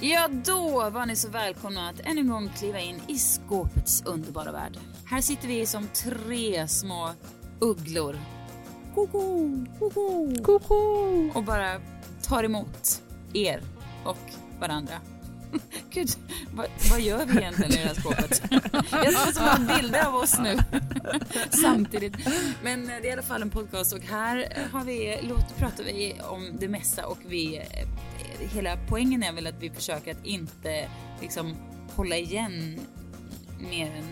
Ja, då var ni så välkomna att än en gång kliva in i skåpets underbara värld. Här sitter vi som tre små ugglor. Koko, koko, koko. Och bara tar emot er och varandra. Gud, vad, vad gör vi egentligen i det här skåpet? Jag ser som har bilder av oss nu samtidigt. Men det är i alla fall en podcast och här har vi, låt, pratar vi om det mesta och vi, eh, hela poängen är väl att vi försöker att inte liksom hålla igen mer än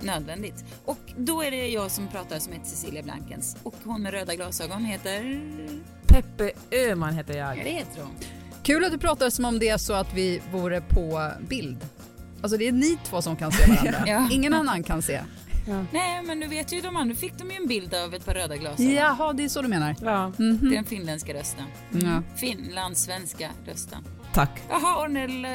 nödvändigt. Och då är det jag som pratar som heter Cecilia Blankens och hon med röda glasögon heter... Peppe Öhman heter Ja, jag. det heter hon. Kul att du pratar som om det är så att vi vore på bild. Alltså det är ni två som kan se varandra. Ja. Ingen annan kan se. Nej, men du vet ju de andra fick de ju en bild av ett par röda glasögon. Jaha, det är så du menar. Ja, Det är den finländska rösten. Ja. Finlandssvenska rösten. tack. Jaha, Arnel eh,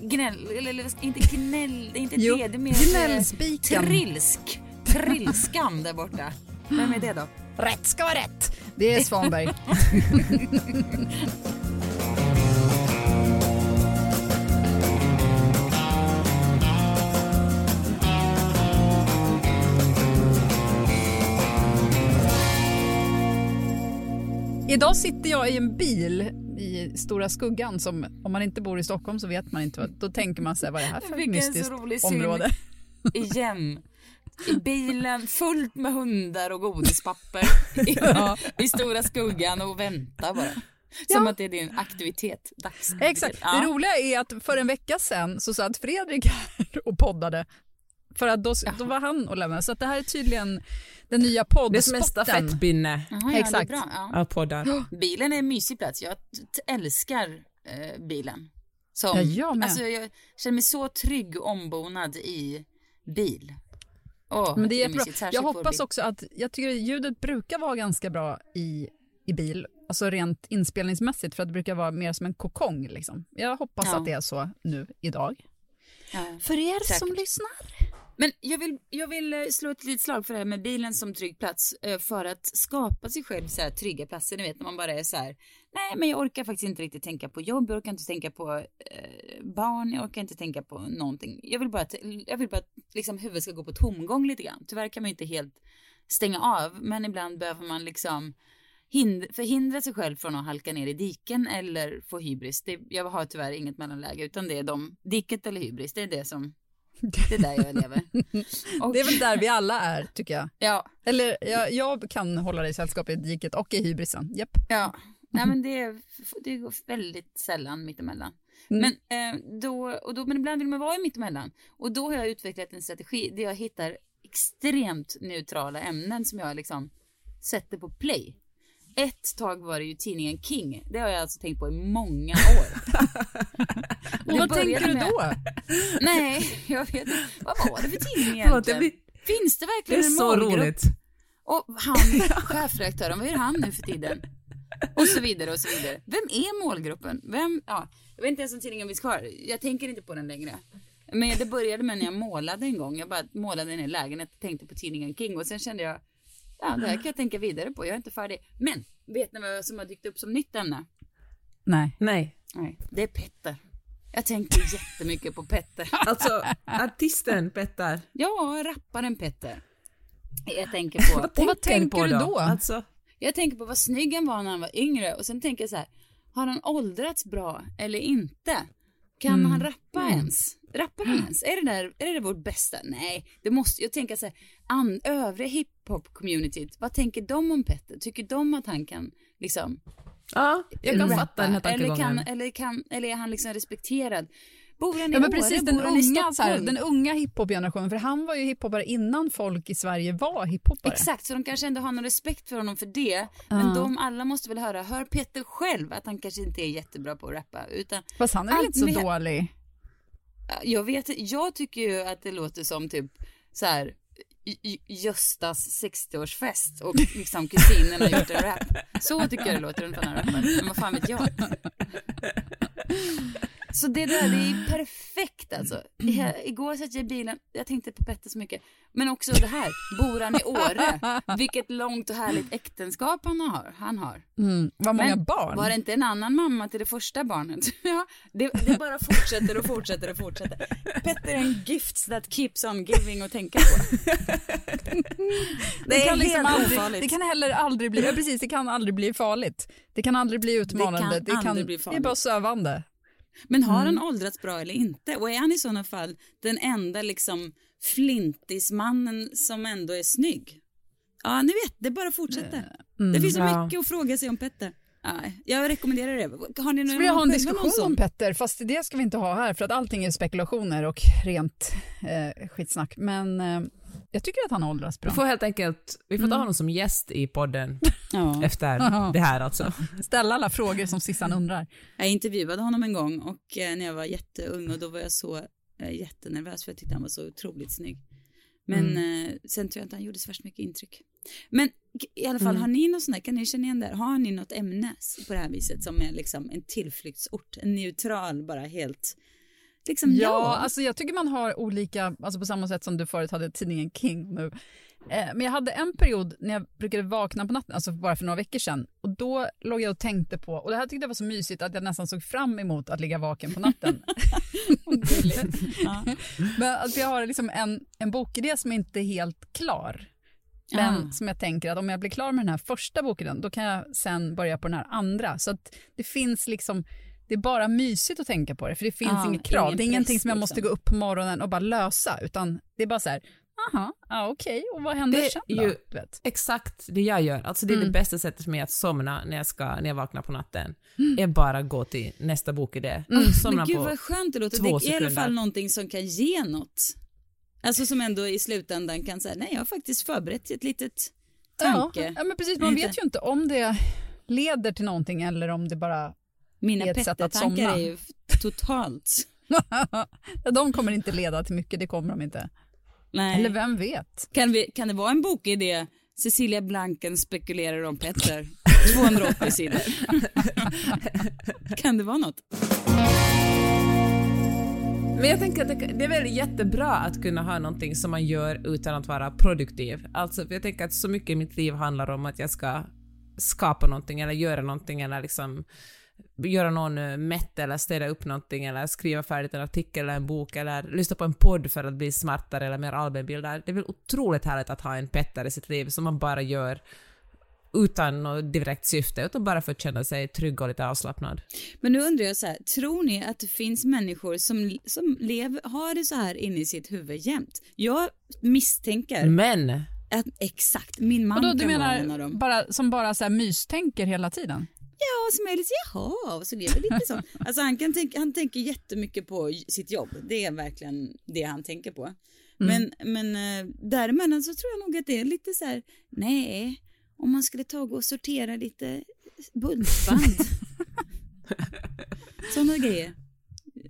gnäll, eller, inte gnäll, det är inte Jo, det, det är mer gnällspiken. Trilsk, trilskan där borta. Vem är det då? Rätt ska vara rätt. Det är Svanberg. Idag sitter jag i en bil i Stora Skuggan som om man inte bor i Stockholm så vet man inte vad, då tänker man sig vad är det här för Vilken mystiskt rolig område. Igen. I bilen fullt med hundar och godispapper i, Ja. i stora skuggan och vänta bara. Som att det är din aktivitet. Dags. Exakt. Ja. Det roliga är att för en vecka sedan så satt Fredrik här och poddade. För att då, då var han och lämnade. Så att det här är tydligen den nya poddspotten. Det är som en stafettpinne ja, Det är Exakt. bra. Ja. av poddar. Bilen är en mysig plats. Jag älskar eh, bilen. Som, Ja, jag. Alltså, jag känner mig så trygg och ombonad i bil. Åh, Men det är mysigt, särskilt Jag hoppas också att, jag tycker ljudet brukar vara ganska bra i, i bil. Alltså rent inspelningsmässigt för att det brukar vara mer som en kokong liksom. Jag hoppas Ja. att det är så nu idag. Ja. För er Säkert. som lyssnar. Men jag vill, jag vill eh, slå ett litet slag för det här med bilen som trygg plats eh, för att skapa sig själv så här trygga platser. Ni vet när man bara är så här, nej men jag orkar faktiskt inte riktigt tänka på jobb, jag orkar inte tänka på eh, barn, jag orkar inte tänka på någonting. Jag vill bara att, jag vill bara att liksom, huvudet ska gå på tomgång lite grann. Tyvärr kan man ju inte helt stänga av, men ibland behöver man liksom hind- förhindra sig själv från att halka ner i diken eller få hybris. Det, jag har tyvärr inget mellanläge, utan det är de, diket eller hybris, det är det som, det är där jag lever. Och, Det är väl där vi alla är tycker jag. Ja, Eller jag, jag kan hålla dig i sällskap i diket och i hybrisen. Japp. ja. Nej men det, är- det går väldigt sällan mittemellan. Mm. Men, eh, då, och då, men ibland vill man vara i mittemellan. Och då har jag utvecklat en strategi där jag hittar extremt neutrala ämnen som jag liksom sätter på play. Ett tag var det ju tidningen King. Det har jag alltså tänkt på i många år. Och Det vad tänker du med- då? Nej, jag vet inte. Vad var det för tidning det, egentligen? blir, Finns det det verkligen är en så målgrupp? roligt. Och han, chefredaktören, vad gör han nu för tiden? Och så vidare och så vidare. Vem är målgruppen? Vem, ja, jag vet inte ens om tidningen finns kvar. Jag tänker inte på den längre. Men det började med när jag målade en gång. Jag bara målade en lägenhet och tänkte på tidningen King och sen kände jag, ja det här kan jag tänka vidare på. Jag är inte färdig. Men, vet ni vad som har dykt upp som nytt ämne? Nej. Nej, Nej, det är Petter. Jag tänker jättemycket på Petter. alltså artisten Petter. Ja, rapparen Petter. Jag tänker på... Vad tänker, vad tänker på du då? Alltså, Jag tänker på vad snygg han var när han var yngre och sen tänker jag så här, har han åldrats bra eller inte? Kan Mm. han rappa ens? Rappar han ens? Är det där, är det vårt bästa? Nej, det måste, jag tänker så här, an, övriga hiphop-communityt, vad tänker de om Petter? Tycker de att han kan liksom ja, jag kan rappa? fatta den här eller, kan, eller, kan, eller är han liksom respekterad? Bor han i Ja, men precis, den unga, så här, den unga hiphop-generationen, för han var ju hiphopare innan folk i Sverige var hiphopare. Exakt, så de kanske ändå har någon respekt för honom för det. Men de alla måste väl höra, hör Peter själv att han kanske inte är jättebra på att rappa. Utan, Fast han är väl inte så med- dålig? Eh, jag vet jag tycker ju att det låter som typ så här Göstas 60-årsfest och liksom kusinen har gjort en rap. Så tycker jag det låter runt den här rappen, Men vad fan vet jag? Så det där, det är perfekt alltså. I- Igår satt jag i bilen, jag tänkte på Petter så mycket. Men också det här, bor han i Åre? Vilket långt och härligt äktenskap han har. Han har. Mm. Vad många Men barn? Var det inte en annan mamma till det första barnet? ja, det, det bara fortsätter och fortsätter och fortsätter. Petter är en gift that keeps on giving att tänka på. det, kan liksom aldrig, det kan heller aldrig bli, ja, precis, det kan aldrig bli farligt. Det kan aldrig bli utmanande. Det kan aldrig bli det är farligt. bara sövande. Men har han Mm. åldrats bra eller inte? Och är han i sådana fall den enda liksom flintismannen som ändå är snygg? Ja, ni vet, det bara fortsätter. Mm. det finns så ja. mycket att fråga sig om Petter. Nej, jag rekommenderar det. Har ni Ska någon vi ha en diskussion om Petter? Fast det ska vi inte ha här för att allting är spekulationer och rent eh, skitsnack. Men eh, jag tycker att han åldras bra. Vi får helt enkelt, vi får ta Mm. honom som gäst i podden Ja. efter det här alltså. Ställa alla frågor som Sissan undrar. Jag intervjuade honom en gång och eh, när jag var jätteung och då var jag så eh, jättenervös för jag tyckte han var så otroligt snygg. Men eh, sen tror jag inte han gjorde så värst mycket intryck. Men i alla fall, har ni något sånt där, kan ni känna igen det? Har ni något ämne på det här viset som är liksom en tillflyktsort, en neutral, bara helt, liksom Ja, ja. alltså jag tycker man har olika, alltså på samma sätt som du förut hade tidningen King nu. Eh, men jag hade en period när jag brukade vakna på natten, alltså bara för några veckor sedan, och då låg jag och tänkte på, och det här tyckte jag var så mysigt att jag nästan såg fram emot att ligga vaken på natten. ja. Men alltså jag har liksom en, en bokidé som inte är helt klar. Men Ah. som jag tänker att om jag blir klar med den här första bokidén, då kan jag sen börja på den här andra. Så att det finns liksom, det är bara mysigt att tänka på det, för det finns Ja, inget krav. ingen det är ingenting som jag måste liksom. gå upp på morgonen och bara lösa, utan det är bara så här, aha, ja, okej, och vad händer Det sen då? ju-. Exakt det jag gör. Alltså det är Mm. det bästa sättet för mig att somna när jag, ska, när jag vaknar på natten. Mm. Är bara gå till nästa bokidé. Mm. Somna Men gud på vad skönt det låter. två Det är i alla sekunder. fall någonting som kan ge något. Alltså som ändå i slutändan kan säga, nej jag har faktiskt förberett ett litet tanke. Ja, ja, men precis, man vet ju inte om det leder till någonting eller om det bara, Mina Petter-tankar somna. är ju totalt, Ja, de kommer inte leda till mycket, det kommer de inte. nej. Eller vem vet? Kan, vi, kan det vara en bokidé? Cecilia Blanken spekulerar om Petter. 280 sidor. kan det vara något? Men jag tänker att det, det är väl jättebra att kunna ha någonting som man gör utan att vara produktiv. Alltså, jag tänker att så mycket i mitt liv handlar om att jag ska skapa någonting eller göra någonting eller liksom göra någon eh, mätt eller städa upp någonting eller skriva färdigt en artikel eller en bok eller lyssna på en podd för att bli smartare eller mer allmänbildad. Det är väl otroligt härligt att ha en Petter i sitt liv som man bara gör utan något direkt syfte, utan bara för att känna sig trygg och lite avslappnad. Men nu undrar jag så här, tror ni att det finns människor som, som lever, har det så här inne i sitt huvud jämt? Jag misstänker Men att exakt, min man Och då, du kan vara en av menar dem. bara, som bara så här mystänker hela tiden? Som är lite jaha, så lever lite så. Alltså han, kan tänka, han tänker jättemycket på sitt jobb, det är verkligen det han tänker på. Men, men eh, däremellan så tror jag nog att det är lite så här, nej, om man skulle ta och gå och sortera lite buntband. Sådana grejer.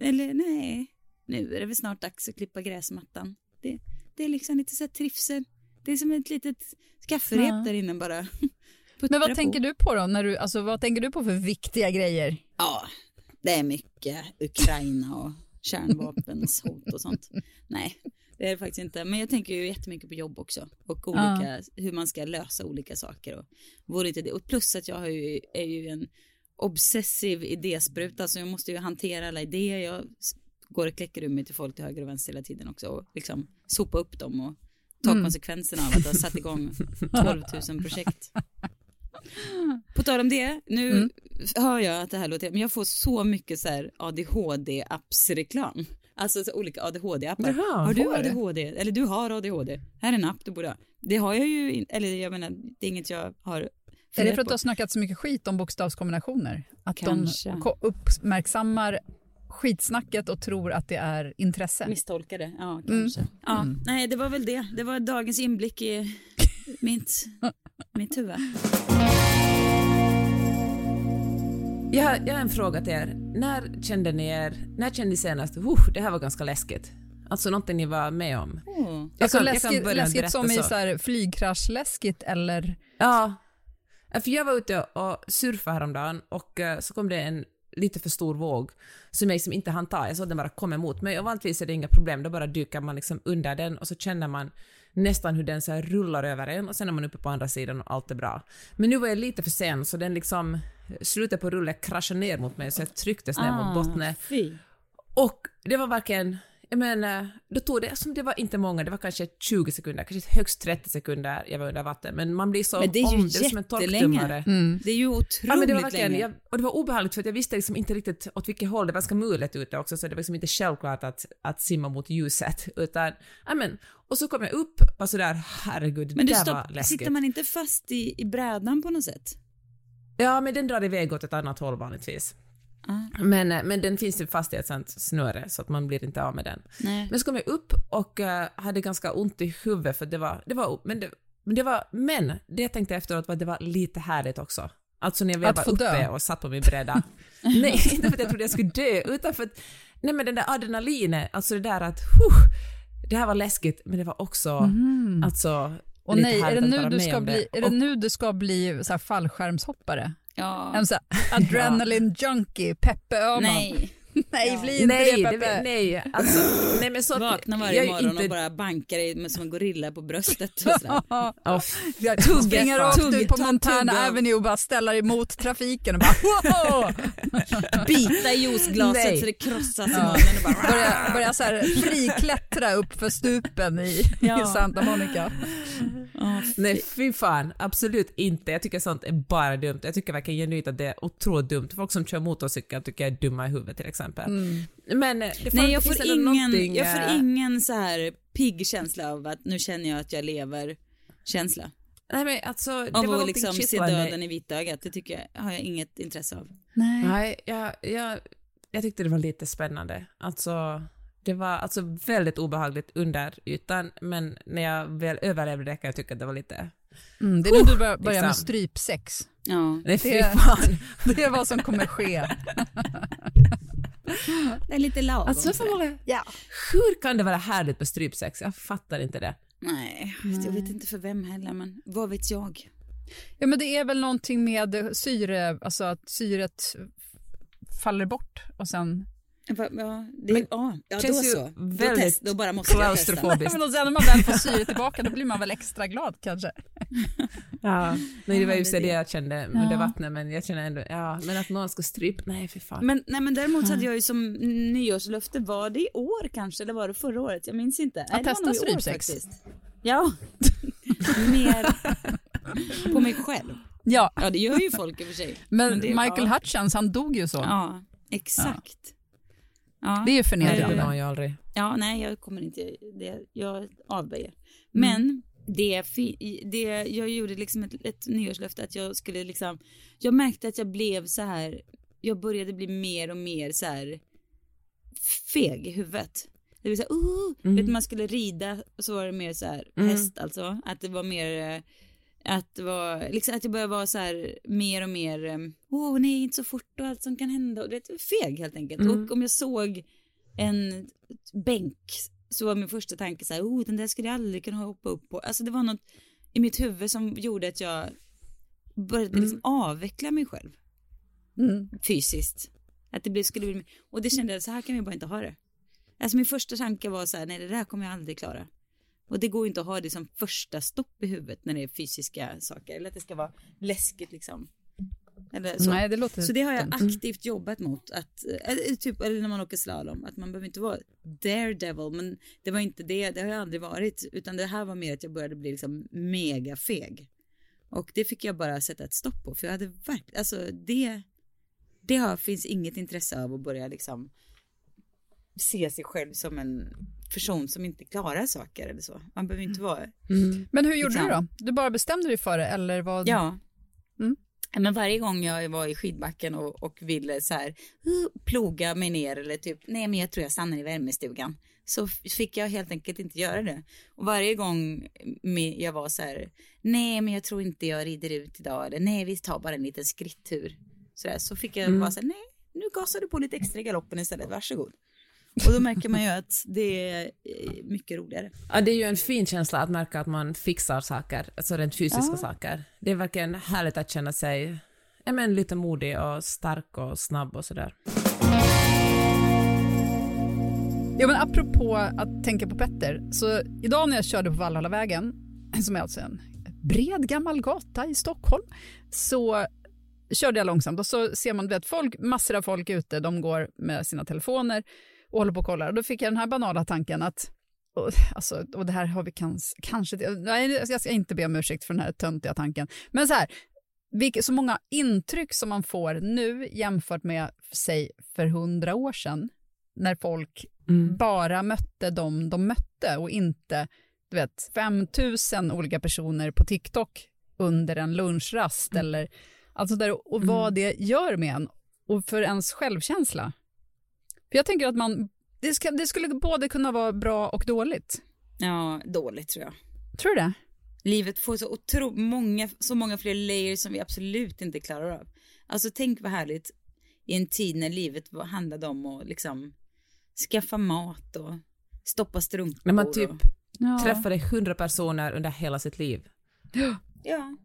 Eller nej, nu är det väl snart dags att klippa gräsmattan. Det, det är liksom lite så här trivsel. Det är som ett litet kafferep Ja. där inne bara. Men vad tänker du på då? När du, alltså, vad tänker du på för viktiga grejer? Ja, det är mycket Ukraina och kärnvapenshot och sånt. Nej, det är det faktiskt inte. Men jag tänker ju jättemycket på jobb också och olika, hur man ska lösa olika saker. Och, vore inte det. och plus att jag ju, är ju en obsessiv idéspruta så jag måste ju hantera alla idéer. Jag går och kläcker ur mig till folk till höger och vänster hela tiden också och liksom sopa upp dem och ta konsekvenserna av att ha satt igång 12 000 projekt. På tal om det, nu Mm. hör jag att det här låter, men jag får så mycket så här ADHD-appsreklam. Alltså så olika ADHD-appar. Har du? ADHD? Eller du har ADHD? Här är en app du borde ha. Det har jag ju, eller jag menar, det är inget jag har Är det för att du har snackat så mycket skit om bokstavskombinationer? Att Kanske. de uppmärksammar skitsnacket och tror att det är intresse. Misstolkade, ja kanske. Ja, nej det var väl det. Det var dagens inblick i mitt, mitt huvud. Jag, har- jag har en fråga till er. När kände ni er, när kände ni senast, uh, det här var ganska läskigt? Alltså någonting ni var med om? Oh. Alltså kan- läskigt, läskigt som i så. här flygkraschläskigt eller? Ja. För jag var ute och surfade häromdagen och eh, så kom det en lite för stor våg som jag liksom inte hann ta. Jag såg den bara komma emot mig och vanligtvis är det inga problem, då bara dyker man liksom under den och så känner man nästan hur den så rullar över en och sen är man uppe på andra sidan och allt är bra. Men nu var jag lite för sen så den liksom, slutet på rullen kraschade ner mot mig så jag trycktes ner mot botten. Och det var verkligen, jag menar, då tog det, som det var inte många, det var kanske 20 sekunder, kanske högst 30 sekunder jag var under vatten, men man blir så Men det är ju om, det är som en torktumlare. Det är ju otroligt Ja, men det var verkligen, länge. jag, och det var obehagligt för att jag visste liksom inte riktigt åt vilket håll, det var ganska mulet ute också, så det var liksom inte självklart att, att simma mot ljuset, utan, ja men, och så kom jag upp och sådär, herregud, Men det där var stopp, läskigt. sitter man inte fast i, i brädan på något sätt? Ja, men den drar iväg åt ett annat håll vanligtvis. Ah. Men, eh, men den finns ju fast i ett sånt snöre så att man blir inte av med den. Nej. Men så kom jag upp och eh, hade ganska ont i huvudet för det var, det var, men det, men det var, men det jag tänkte efteråt var att det var lite härligt också. Alltså när jag var uppe dö. och satt på min bräda. nej, inte för att jag trodde jag skulle dö, utan för att, nej men den där adrenalinet, alltså det där att, huh, det här var läskigt, men det var också, alltså, Och lite nej, är det, att nu du ska bli, är det Och- nu du ska bli så här fallskärmshoppare? Ja. En så här adrenaline junkie, Peppe Öhman. Nej. nej bli inte Nej, det det, Peppe. nej, alltså, nej men så att Vakna varje morgon inte, och bara bankar i, med som en gorilla på bröstet. Oh, Springa rakt Tugg- ut på ta Montana. Avenue och bara ställa emot trafiken och bara wow! Bita i juiceglaset Nej. så det krossas i munnen och bara... börja, börja så här friklättra upp för stupen i, Ja. i Santa Monica. Ja, nej fy fan, absolut inte. Jag tycker sånt är bara dumt. Jag tycker verkligen genuint att det är otroligt dumt. Folk som kör motorcykel tycker jag är dumma i huvudet till exempel. Men eh, det, Nej, jag får, ingen, jag får eh, ingen så här pigg känsla av att nu känner jag att jag lever känsla. Nej men alltså, det Av var att liksom se döden i vitögat, det tycker jag, har jag inget intresse av. Nej. Nej, jag, jag, jag tyckte det var lite spännande. Alltså, det var alltså väldigt obehagligt under ytan, men när jag väl överlevde det kan jag tycka att det var lite... Mm, det är nu du bör- börjar med liksom. strypsex. Ja, Det- fan. Det är vad som kommer ske. det är lite lagom. Alltså, det? Ja. Hur kan det vara härligt med strypsex? Jag fattar inte det. Nej, jag vet inte för vem heller, men vad vet jag? ja, men det är väl någonting med syre, alltså att syret faller bort och sen... Va- Ja, det, Men ja, ja då så. Då, väldigt test, då bara måste jag testa. Men och sen när man väl får syre tillbaka då blir man väl extra glad kanske. Ja, nej, det var ju det jag kände under vattnet, men jag känner ändå, ja, men att någon ska strypa, nej för fan. Men, nej, men däremot hade jag ju som nyårslöfte, var det i år kanske, eller var det förra året? Jag minns inte. Nej, det var testa strypsex. faktiskt. Ja, mer på mig själv. Ja, Ja, det gör ju folk i och för sig. men, det- Michael ja. Hutchins han dog ju så. Ja, exakt. Ja. Det är ju det förnedrande. man ju aldrig. Ja, nej, jag kommer inte, det, jag avböjer. Men det, fi- det, jag gjorde liksom ett, ett nyårslöfte att jag skulle liksom, jag märkte att jag blev så här, jag började bli mer och mer så här feg i huvudet. Det vill säga, uh, vet, du, man skulle rida och så var det mer så här häst alltså, att det var mer eh, att var, liksom att jag började vara så här mer och mer, eh, åh nej inte så fort och allt som kan hända och det är feg helt enkelt. Och om jag såg en bänk så var min första tanke så här, oh den där skulle jag aldrig kunna hoppa upp på. Alltså det var något i mitt huvud som gjorde att jag började liksom avveckla mig själv Mm. fysiskt. Att det skulle bli, och det kände jag, så här kan vi bara inte ha det. Alltså min första tanke var så här, nej det där kommer jag aldrig klara. Och det går inte att ha det som första stopp i huvudet när det är fysiska saker. Eller att det ska vara läskigt liksom. Så. Nej, det låter... Så det har jag aktivt jobbat mot. Att, eller, typ, eller när man åker slalom, att man behöver inte vara daredevil, men det var inte det, det har jag aldrig varit, utan det här var mer att jag började bli liksom mega feg. Och det fick jag bara sätta ett stopp på, för jag hade verkligen, alltså det, det har, finns inget intresse av att börja liksom se sig själv som en person som inte klarar saker eller så. Man behöver inte vara Men hur gjorde Liksom. du då? Du bara bestämde dig för det eller vad? Ja. Mm. Men varje gång jag var i skidbacken och, och ville så här uh, ploga mig ner eller typ nej men jag tror jag stannar i värmestugan så fick jag helt enkelt inte göra det. Och varje gång jag var så här nej men jag tror inte jag rider ut idag eller nej vi tar bara en liten skrittur så, där, så fick jag mm. bara så här nej nu gasar du på lite extra i galoppen istället varsågod. Och då märker man ju att det är eh, mycket roligare. Ja, det är ju en fin känsla att märka att man fixar saker, alltså rent fysiska ja. saker. Det är verkligen härligt att känna sig ja, men, lite modig och stark och snabb och sådär. Ja, men apropå att tänka på Petter, så idag när jag körde på Valhallavägen, som är alltså en bred gammal gata i Stockholm, så körde jag långsamt och så ser man vet, folk, massor av folk ute, de går med sina telefoner och håller på och kollar. Och då fick jag den här banala tanken att och, alltså, och det här har vi kans, kanske... Nej, jag ska inte be om ursäkt för den här töntiga tanken. Men så här, vilka, så många intryck som man får nu jämfört med, säg, för hundra år sedan när folk mm. bara mötte dem de mötte och inte du vet, 5000 olika personer på TikTok under en lunchrast mm. eller alltså där, och vad mm. det gör med en och för ens självkänsla. För jag tänker att man, det, ska, det skulle både kunna vara bra och dåligt. Ja, dåligt tror jag. Tror du det? Livet får så otro, många, så många fler layers som vi absolut inte klarar av. Alltså tänk vad härligt i en tid när livet handlade om att liksom skaffa mat och stoppa strumpor. När man typ och... ja. träffade hundra personer under hela sitt liv. Ja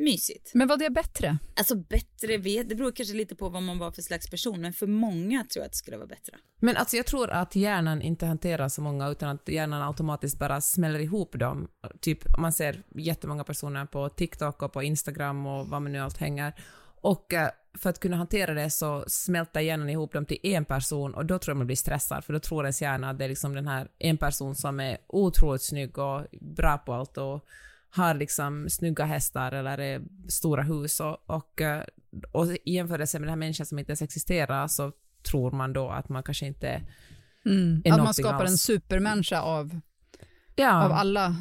mysigt. Men var det bättre? Alltså bättre vet, det beror kanske lite på vad man var för slags person, men för många tror jag att det skulle vara bättre. Men alltså jag tror att hjärnan inte hanterar så många, utan att hjärnan automatiskt bara smäller ihop dem. Typ man ser jättemånga personer på TikTok och på Instagram och vad man nu allt hänger. Och eh, för att kunna hantera det så smälter hjärnan ihop dem till en person och då tror jag man blir stressad för då tror ens hjärna att det är liksom den här en person som är otroligt snygg och bra på allt och har liksom snygga hästar eller stora hus och, och, eh, och i jämförelse med den här människan som inte ens existerar så tror man då att man kanske inte mm. är Att man skapar alls. en supermänniska av, ja. av alla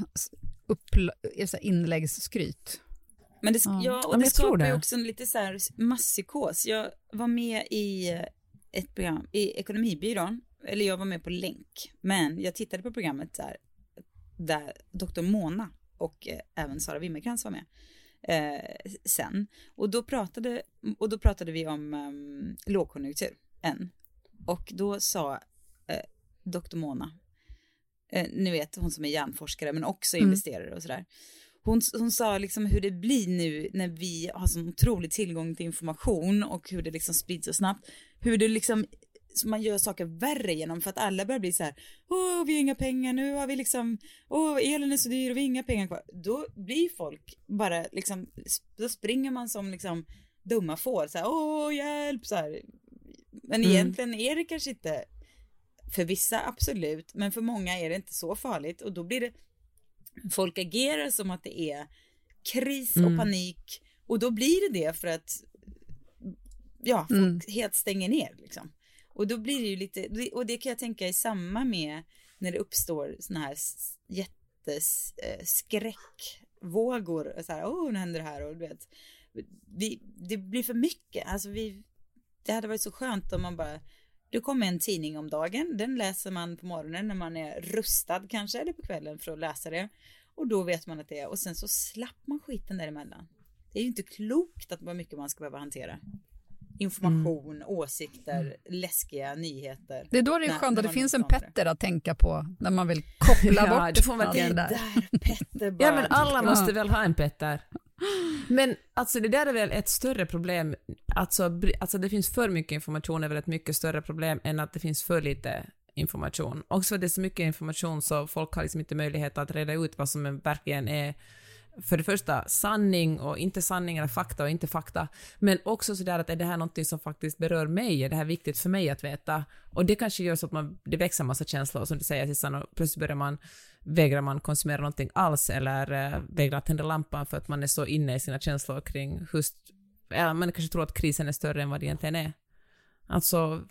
inläggsskryt. Men det, ja, och det skapar ju också en lite så här masspsykos. Jag var med i ett program i Ekonomibyrån, eller jag var med på länk, men jag tittade på programmet där, där doktor Mona och eh, även Sara Wimmercrantz var med eh, sen. Och då, pratade, och då pratade vi om um, lågkonjunktur, än. Och då sa eh, doktor Mona, eh, nu vet hon som är hjärnforskare men också mm. investerare och sådär. Hon, hon sa liksom hur det blir nu när vi har så otrolig tillgång till information och hur det liksom sprids så snabbt. Hur det liksom man gör saker värre genom för att alla börjar bli så här, åh vi har inga pengar, nu har vi liksom, åh elen är så dyr och vi har inga pengar kvar. Då blir folk bara liksom, då springer man som liksom dumma får, så här, åh hjälp, så här. Men mm. egentligen är det kanske inte, för vissa absolut, men för många är det inte så farligt och då blir det, folk agerar som att det är kris och mm. panik och då blir det det för att ja, folk mm. helt stänger ner liksom. Och då blir det ju lite, och det kan jag tänka i samma med när det uppstår såna här jätteskräckvågor, eh, så här, åh, nu händer det här. Och du vet, vi, det blir för mycket, alltså vi, det hade varit så skönt om man bara, Du kommer en tidning om dagen, den läser man på morgonen när man är rustad kanske, eller på kvällen för att läsa det. Och då vet man att det är, och sen så slapp man skiten däremellan. Det är ju inte klokt att vad mycket man ska behöva hantera information, mm. åsikter, mm. läskiga nyheter. Det är då det är skönt att det finns en Petter att tänka på när man vill koppla ja, bort det får man det där. Petter bara. Ja men alla måste väl ha en Petter. Men alltså det där är väl ett större problem, alltså, alltså det finns för mycket information är väl ett mycket större problem än att det finns för lite information. Också för att det är så mycket information så folk har liksom inte möjlighet att reda ut vad som verkligen är för det första sanning och inte sanning eller fakta och inte fakta, men också sådär att är det här någonting som faktiskt berör mig, är det här viktigt för mig att veta? Och det kanske gör så att man, det växer en massa känslor, som du säger Sissan, och plötsligt börjar man, vägrar man konsumera någonting alls eller äh, vägrar tända lampan för att man är så inne i sina känslor kring just, eller man kanske tror att krisen är större än vad det egentligen är. Alltså,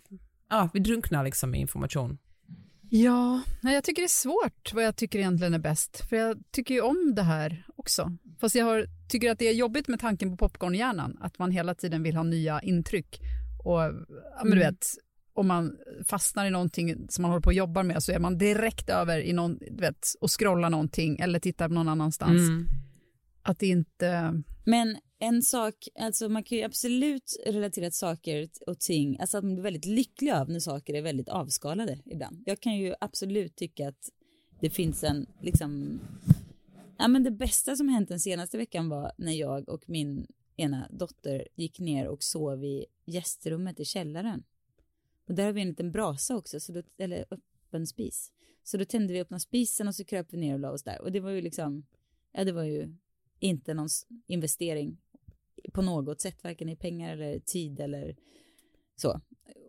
ja, vi drunknar liksom i information. Ja, jag tycker det är svårt vad jag tycker egentligen är bäst. För jag tycker ju om det här också. Fast jag har, tycker att det är jobbigt med tanken på popcornhjärnan, att man hela tiden vill ha nya intryck. Och ja, men du Mm. vet, om man fastnar i någonting som man håller på och jobbar med så är man direkt över i någon, du vet, och scrollar någonting eller tittar någon annanstans. Mm. Att det inte... Men en sak, alltså man kan ju absolut relatera till saker och ting, alltså att man blir väldigt lycklig av när saker är väldigt avskalade ibland. Jag kan ju absolut tycka att det finns en, liksom, ja men det bästa som hänt den senaste veckan var när jag och min ena dotter gick ner och sov i gästrummet i källaren. Och där har vi en liten brasa också, så då, eller öppen spis. Så då tände vi öppna spisen och så kröp vi ner och la oss där. Och det var ju liksom, ja det var ju inte någon investering på något sätt, varken i pengar eller tid eller så.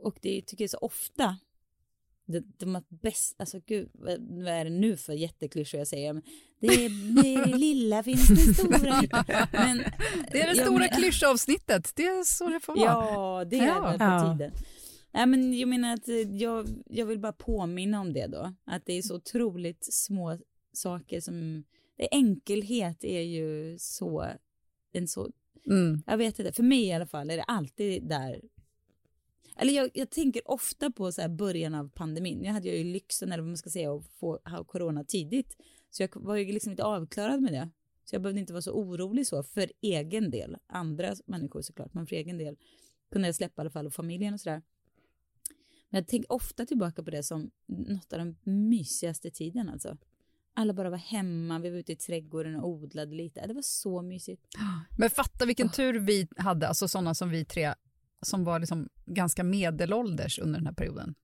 Och det tycker jag så ofta, det, de bäst, alltså gud, vad, vad är det nu för jätteklyschor jag säger? Men det, är, det är det lilla finns det stora. Men, Det är det stora men- klyschavsnittet, det är så det får vara. Ja, det är Ja. väl på Ja. tiden. Nej, men jag menar att eh, jag, jag vill bara påminna om det då. Att det är så otroligt små saker som... Det enkelhet är ju så... En så Mm. jag vet inte, för mig i alla fall är det alltid där. Eller jag, jag tänker ofta på så här början av pandemin. Jag hade ju lyxen, eller vad man ska säga, att få ha corona tidigt. Så jag var ju liksom inte avklarad med det. Så jag behövde inte vara så orolig så för egen del. Andra människor såklart, men för egen del kunde jag släppa i alla fall och familjen och sådär. Men jag tänker ofta tillbaka på det som något av den mysigaste tiden alltså. Alla bara var hemma, vi var ute i trädgården och odlade lite. Det var så mysigt. Men fatta vilken tur vi hade, alltså sådana som vi tre, som var liksom ganska medelålders under den här perioden.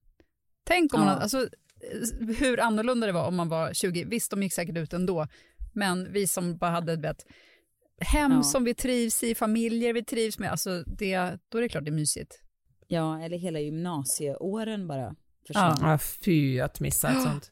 Tänk om man alltså, hur annorlunda det var om man var 20. Visst, de gick säkert ut ändå, men vi som bara hade ett hem Ja. som vi trivs i, familjer vi trivs med, alltså det, då är det klart det är mysigt. Ja, eller hela gymnasieåren bara försvann. Ja, fy att missa ett sånt.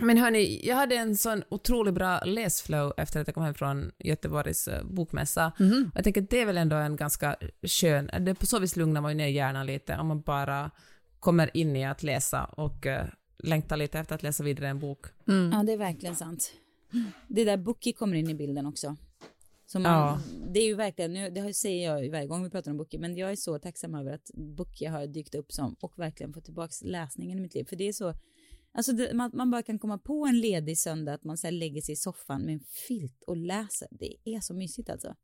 Men hörni, jag hade en sån otroligt bra läsflow efter att jag kom hem från Göteborgs eh, bokmässa. Och jag tänker att det är väl ändå en ganska skön, det på så vis lugnar man ju ner hjärnan lite om man bara kommer in i att läsa och uh, längtar lite efter att läsa vidare en bok. Ja, det är verkligen sant. Det är där Bookie kommer in i bilden också. Så man, Ja. Det är ju verkligen, nu, det säger jag ju varje gång vi pratar om Bookie, men jag är så tacksam över att Bookie har dykt upp som och verkligen fått tillbaka läsningen i mitt liv. För det är så, alltså det, man, man bara kan komma på en ledig söndag att man så lägger sig i soffan med en filt och läser. Det är så mysigt alltså.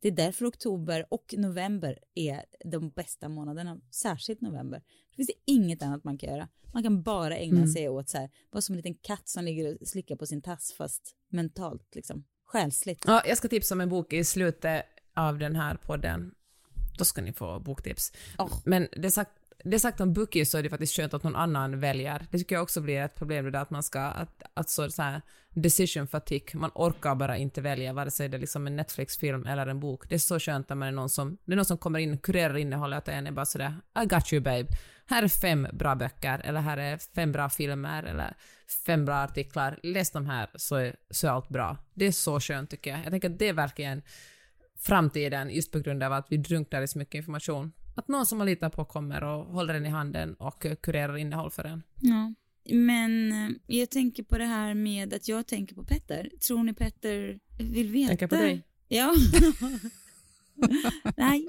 Det är därför oktober och november är de bästa månaderna, särskilt november. Det finns det inget annat man kan göra. Man kan bara ägna sig åt så här, vara som en liten katt som ligger och slickar på sin tass fast mentalt liksom, själsligt. Ja, jag ska tipsa om en bok i slutet av den här podden. Då ska ni få boktips. Åh. Men det sagt, det sagt om bookies så är det faktiskt skönt att någon annan väljer. Det tycker jag också blir ett problem det där att man ska, att, att så, så här decision fatigue, man orkar bara inte välja vare sig det är liksom en Netflix-film eller en bok. Det är så skönt när man är någon som, det är någon som kommer in och kurerar innehållet och en är bara sådär I got you babe. Här är fem bra böcker eller här är fem bra filmer eller fem bra artiklar. Läs de här så är, så är allt bra. Det är så skönt tycker jag. Jag tänker att det är verkligen framtiden just på grund av att vi drunknar i så mycket information. Att någon som man litar på kommer och håller den i handen och kurerar innehåll för en. Ja. Men eh, jag tänker på det här med att jag tänker på Petter. Tror ni Petter vill veta? Tänker på dig? Ja. Nej.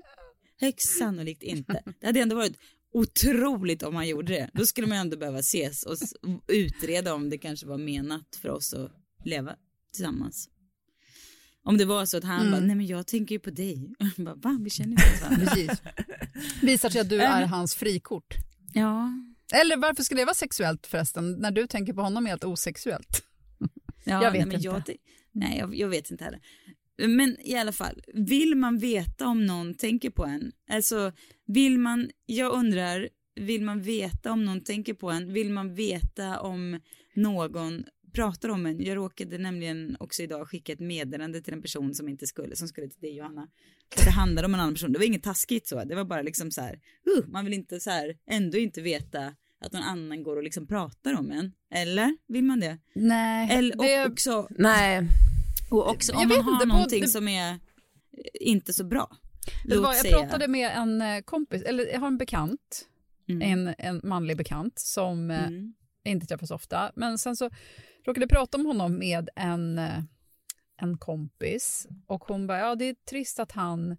Högst sannolikt inte. Det hade ändå varit otroligt om han gjorde det. Då skulle man ändå behöva ses och utreda om det kanske var menat för oss att leva tillsammans. Om det var så att han Mm. bara, nej men jag tänker ju på dig. Jag bara, va? Vi känner inte varandra. Precis. Visar sig att du är hans frikort. Ja, Eller varför skulle det vara sexuellt förresten, när du tänker på honom helt osexuellt? Ja, Jag vet nej, inte. Jag, nej, jag, jag vet inte heller. Men i alla fall, vill man veta om någon tänker på en? Alltså, vill man, jag undrar, vill man veta om någon tänker på en? Vill man veta om någon pratar om en? Jag råkade nämligen också idag skicka ett meddelande till en person som inte skulle, som skulle till dig Johanna. Och det handlade om en annan person, det var inget taskigt så, det var bara liksom så här, uh, man vill inte så här, ändå inte veta att någon annan går och liksom pratar om en. Eller vill man det? Nej, Eller och det, också, Nej, och också om man har inte, någonting det- som är eh, inte så bra. Låt jag säga. pratade med en eh, kompis, eller jag har en bekant, Mm. en, en manlig bekant som eh, Mm. Inte träffas ofta. Men sen så råkade jag prata om honom med en, eh, en kompis och hon bara, ja det är trist att han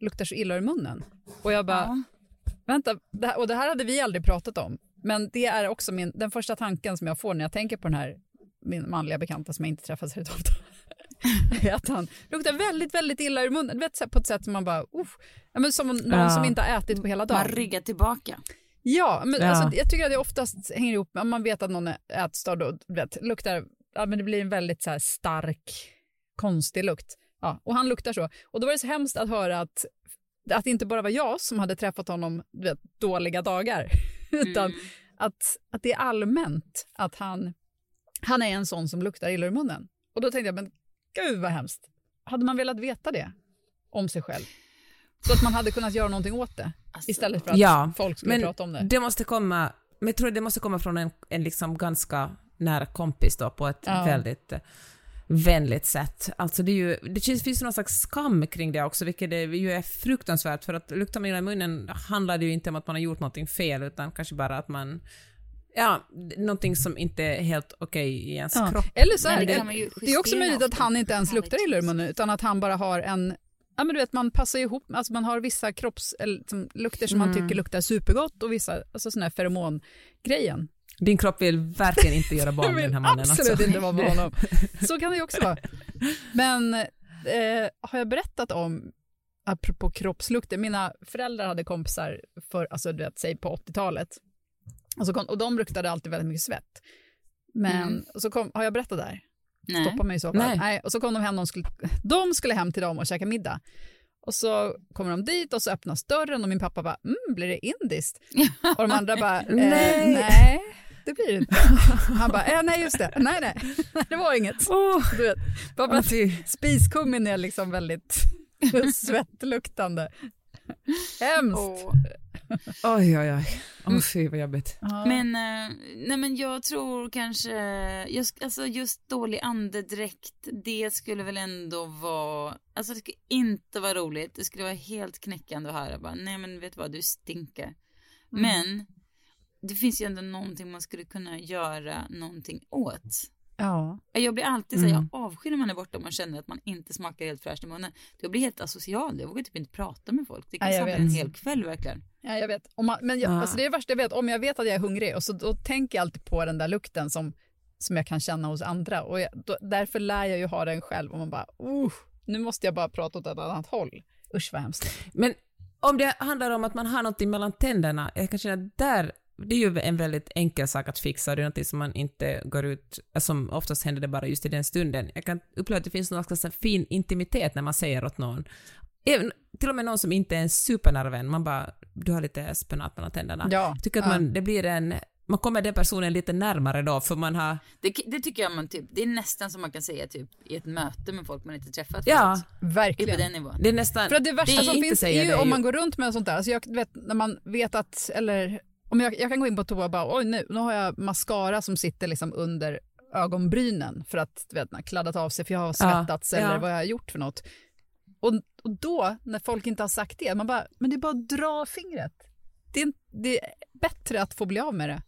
luktar så illa i munnen. Och jag bara, Ja. vänta, det här, och det här hade vi aldrig pratat om. Men det är också min, den första tanken som jag får när jag tänker på den här min manliga bekanta som jag inte träffat så ofta. är att han luktar väldigt, väldigt illa i munnen. Du vet, här på ett sätt som man bara. Ja, men som någon Ja. som inte har ätit på hela dagen. Man ryggar tillbaka. Ja, men Ja. Alltså, jag tycker att det oftast hänger ihop med om man vet att någon är ätstörd och vet, luktar, ja, men det blir en väldigt så här, stark, konstig lukt. Ja, och han luktar så. Och då var det så hemskt att höra att, att det inte bara var jag som hade träffat honom du vet, dåliga dagar, utan Mm. att, att det är allmänt att han, han är en sån som luktar illa i munnen. Och då tänkte jag, men gud vad hemskt. Hade man velat veta det om sig själv? Så att man hade kunnat göra någonting åt det Alltså, istället för att Ja, folk skulle men prata om det. det måste komma, men jag tror det måste komma från en, en liksom ganska nära kompis då på ett Ja. väldigt vänligt sätt. Alltså det, är ju, det finns någon slags skam kring det också, vilket det ju är fruktansvärt, för att lukta med i munnen handlar det ju inte om att man har gjort någonting fel, utan kanske bara att man Ja, någonting som inte är helt okej i ens Ja. kropp. Eller så är det det, det är också möjligt att han inte ens luktar illa i munnen utan att han bara har en Ja men du vet man passar ihop, alltså man har vissa kropps, eller, som, som man Mm. tycker luktar supergott och vissa, alltså sån här feromongrejen. Din kropp vill verkligen inte göra barn med den här mannen. absolut alltså. inte vara med honom. Så kan det ju också vara. Men eh, har jag berättat om, apropå kroppslukter, mina föräldrar hade kompisar för, alltså du vet, säg på 80-talet. Och, så kom, och de luktade alltid väldigt mycket svett. Men, Mm. och så kom, har jag berättat det här? Nej. Stoppa mig i så fall. Nej. Nej. Och så kom de hem, de skulle, de skulle hem till dem och käka middag. Och så kommer de dit och så öppnas dörren och min pappa bara, mm, blir det indiskt? Och de andra bara, eh, Nej. nej. det blir det inte. Han bara, eh, nej just det, nej nej, det var inget. Du vet, bara spiskummin är liksom väldigt svettluktande. Hemskt. Åh. Oj, oj, oj. Åh, fy vad jobbigt. Ja. Men, eh, nej men jag tror kanske, just, alltså just dålig andedräkt, det skulle väl ändå vara, alltså det skulle inte vara roligt, det skulle vara helt knäckande att höra bara, nej men vet du vad, du stinker. Mm. Men det finns ju ändå någonting man skulle kunna göra någonting åt. ja. Jag blir alltid så här, Mm. jag avskyr när man är borta och man känner att man inte smakar helt fräscht i munnen. Jag blir helt asocial, jag vågar typ inte prata med folk. Det kan sabba vet. en hel kväll verkligen. Ja, jag vet. Om man, men jag, Ah. alltså det är det värsta jag vet. Om jag vet att jag är hungrig och så då tänker jag alltid på den där lukten som, som jag kan känna hos andra. Och jag, då, därför lär jag ju ha den själv. Och man bara, uh, nu måste jag bara prata åt ett annat håll. Usch vad hemskt. Men om det handlar om att man har någonting mellan tänderna, jag kan känna där, det är ju en väldigt enkel sak att fixa, det är någonting som man inte går ut, som oftast händer det bara just i den stunden. Jag kan uppleva att det finns någon slags fin intimitet när man säger åt någon, Även, till och med någon som inte är en supernära vän, man bara, du har lite spenat mellan tänderna. Ja, Jag tycker att ja. man, det blir en, man kommer den personen lite närmare då, för man har, Det, det tycker jag man typ, det är nästan som man kan säga typ i ett möte med folk man inte träffat ja, förut. Det är på Verkligen. den nivån. det är nästan, För att det värsta jag som finns är ju det om man går runt med sånt där. Alltså jag vet när man vet att, eller om jag, jag kan gå in på toa och bara oj nu, nu har jag mascara som sitter liksom under ögonbrynen för att vet, kladdat av sig för jag har svettats Ja, eller ja. vad jag har gjort för något. Och, och då, när folk inte har sagt det, man bara, men det är bara att dra fingret. Det är, det är bättre att få bli av med det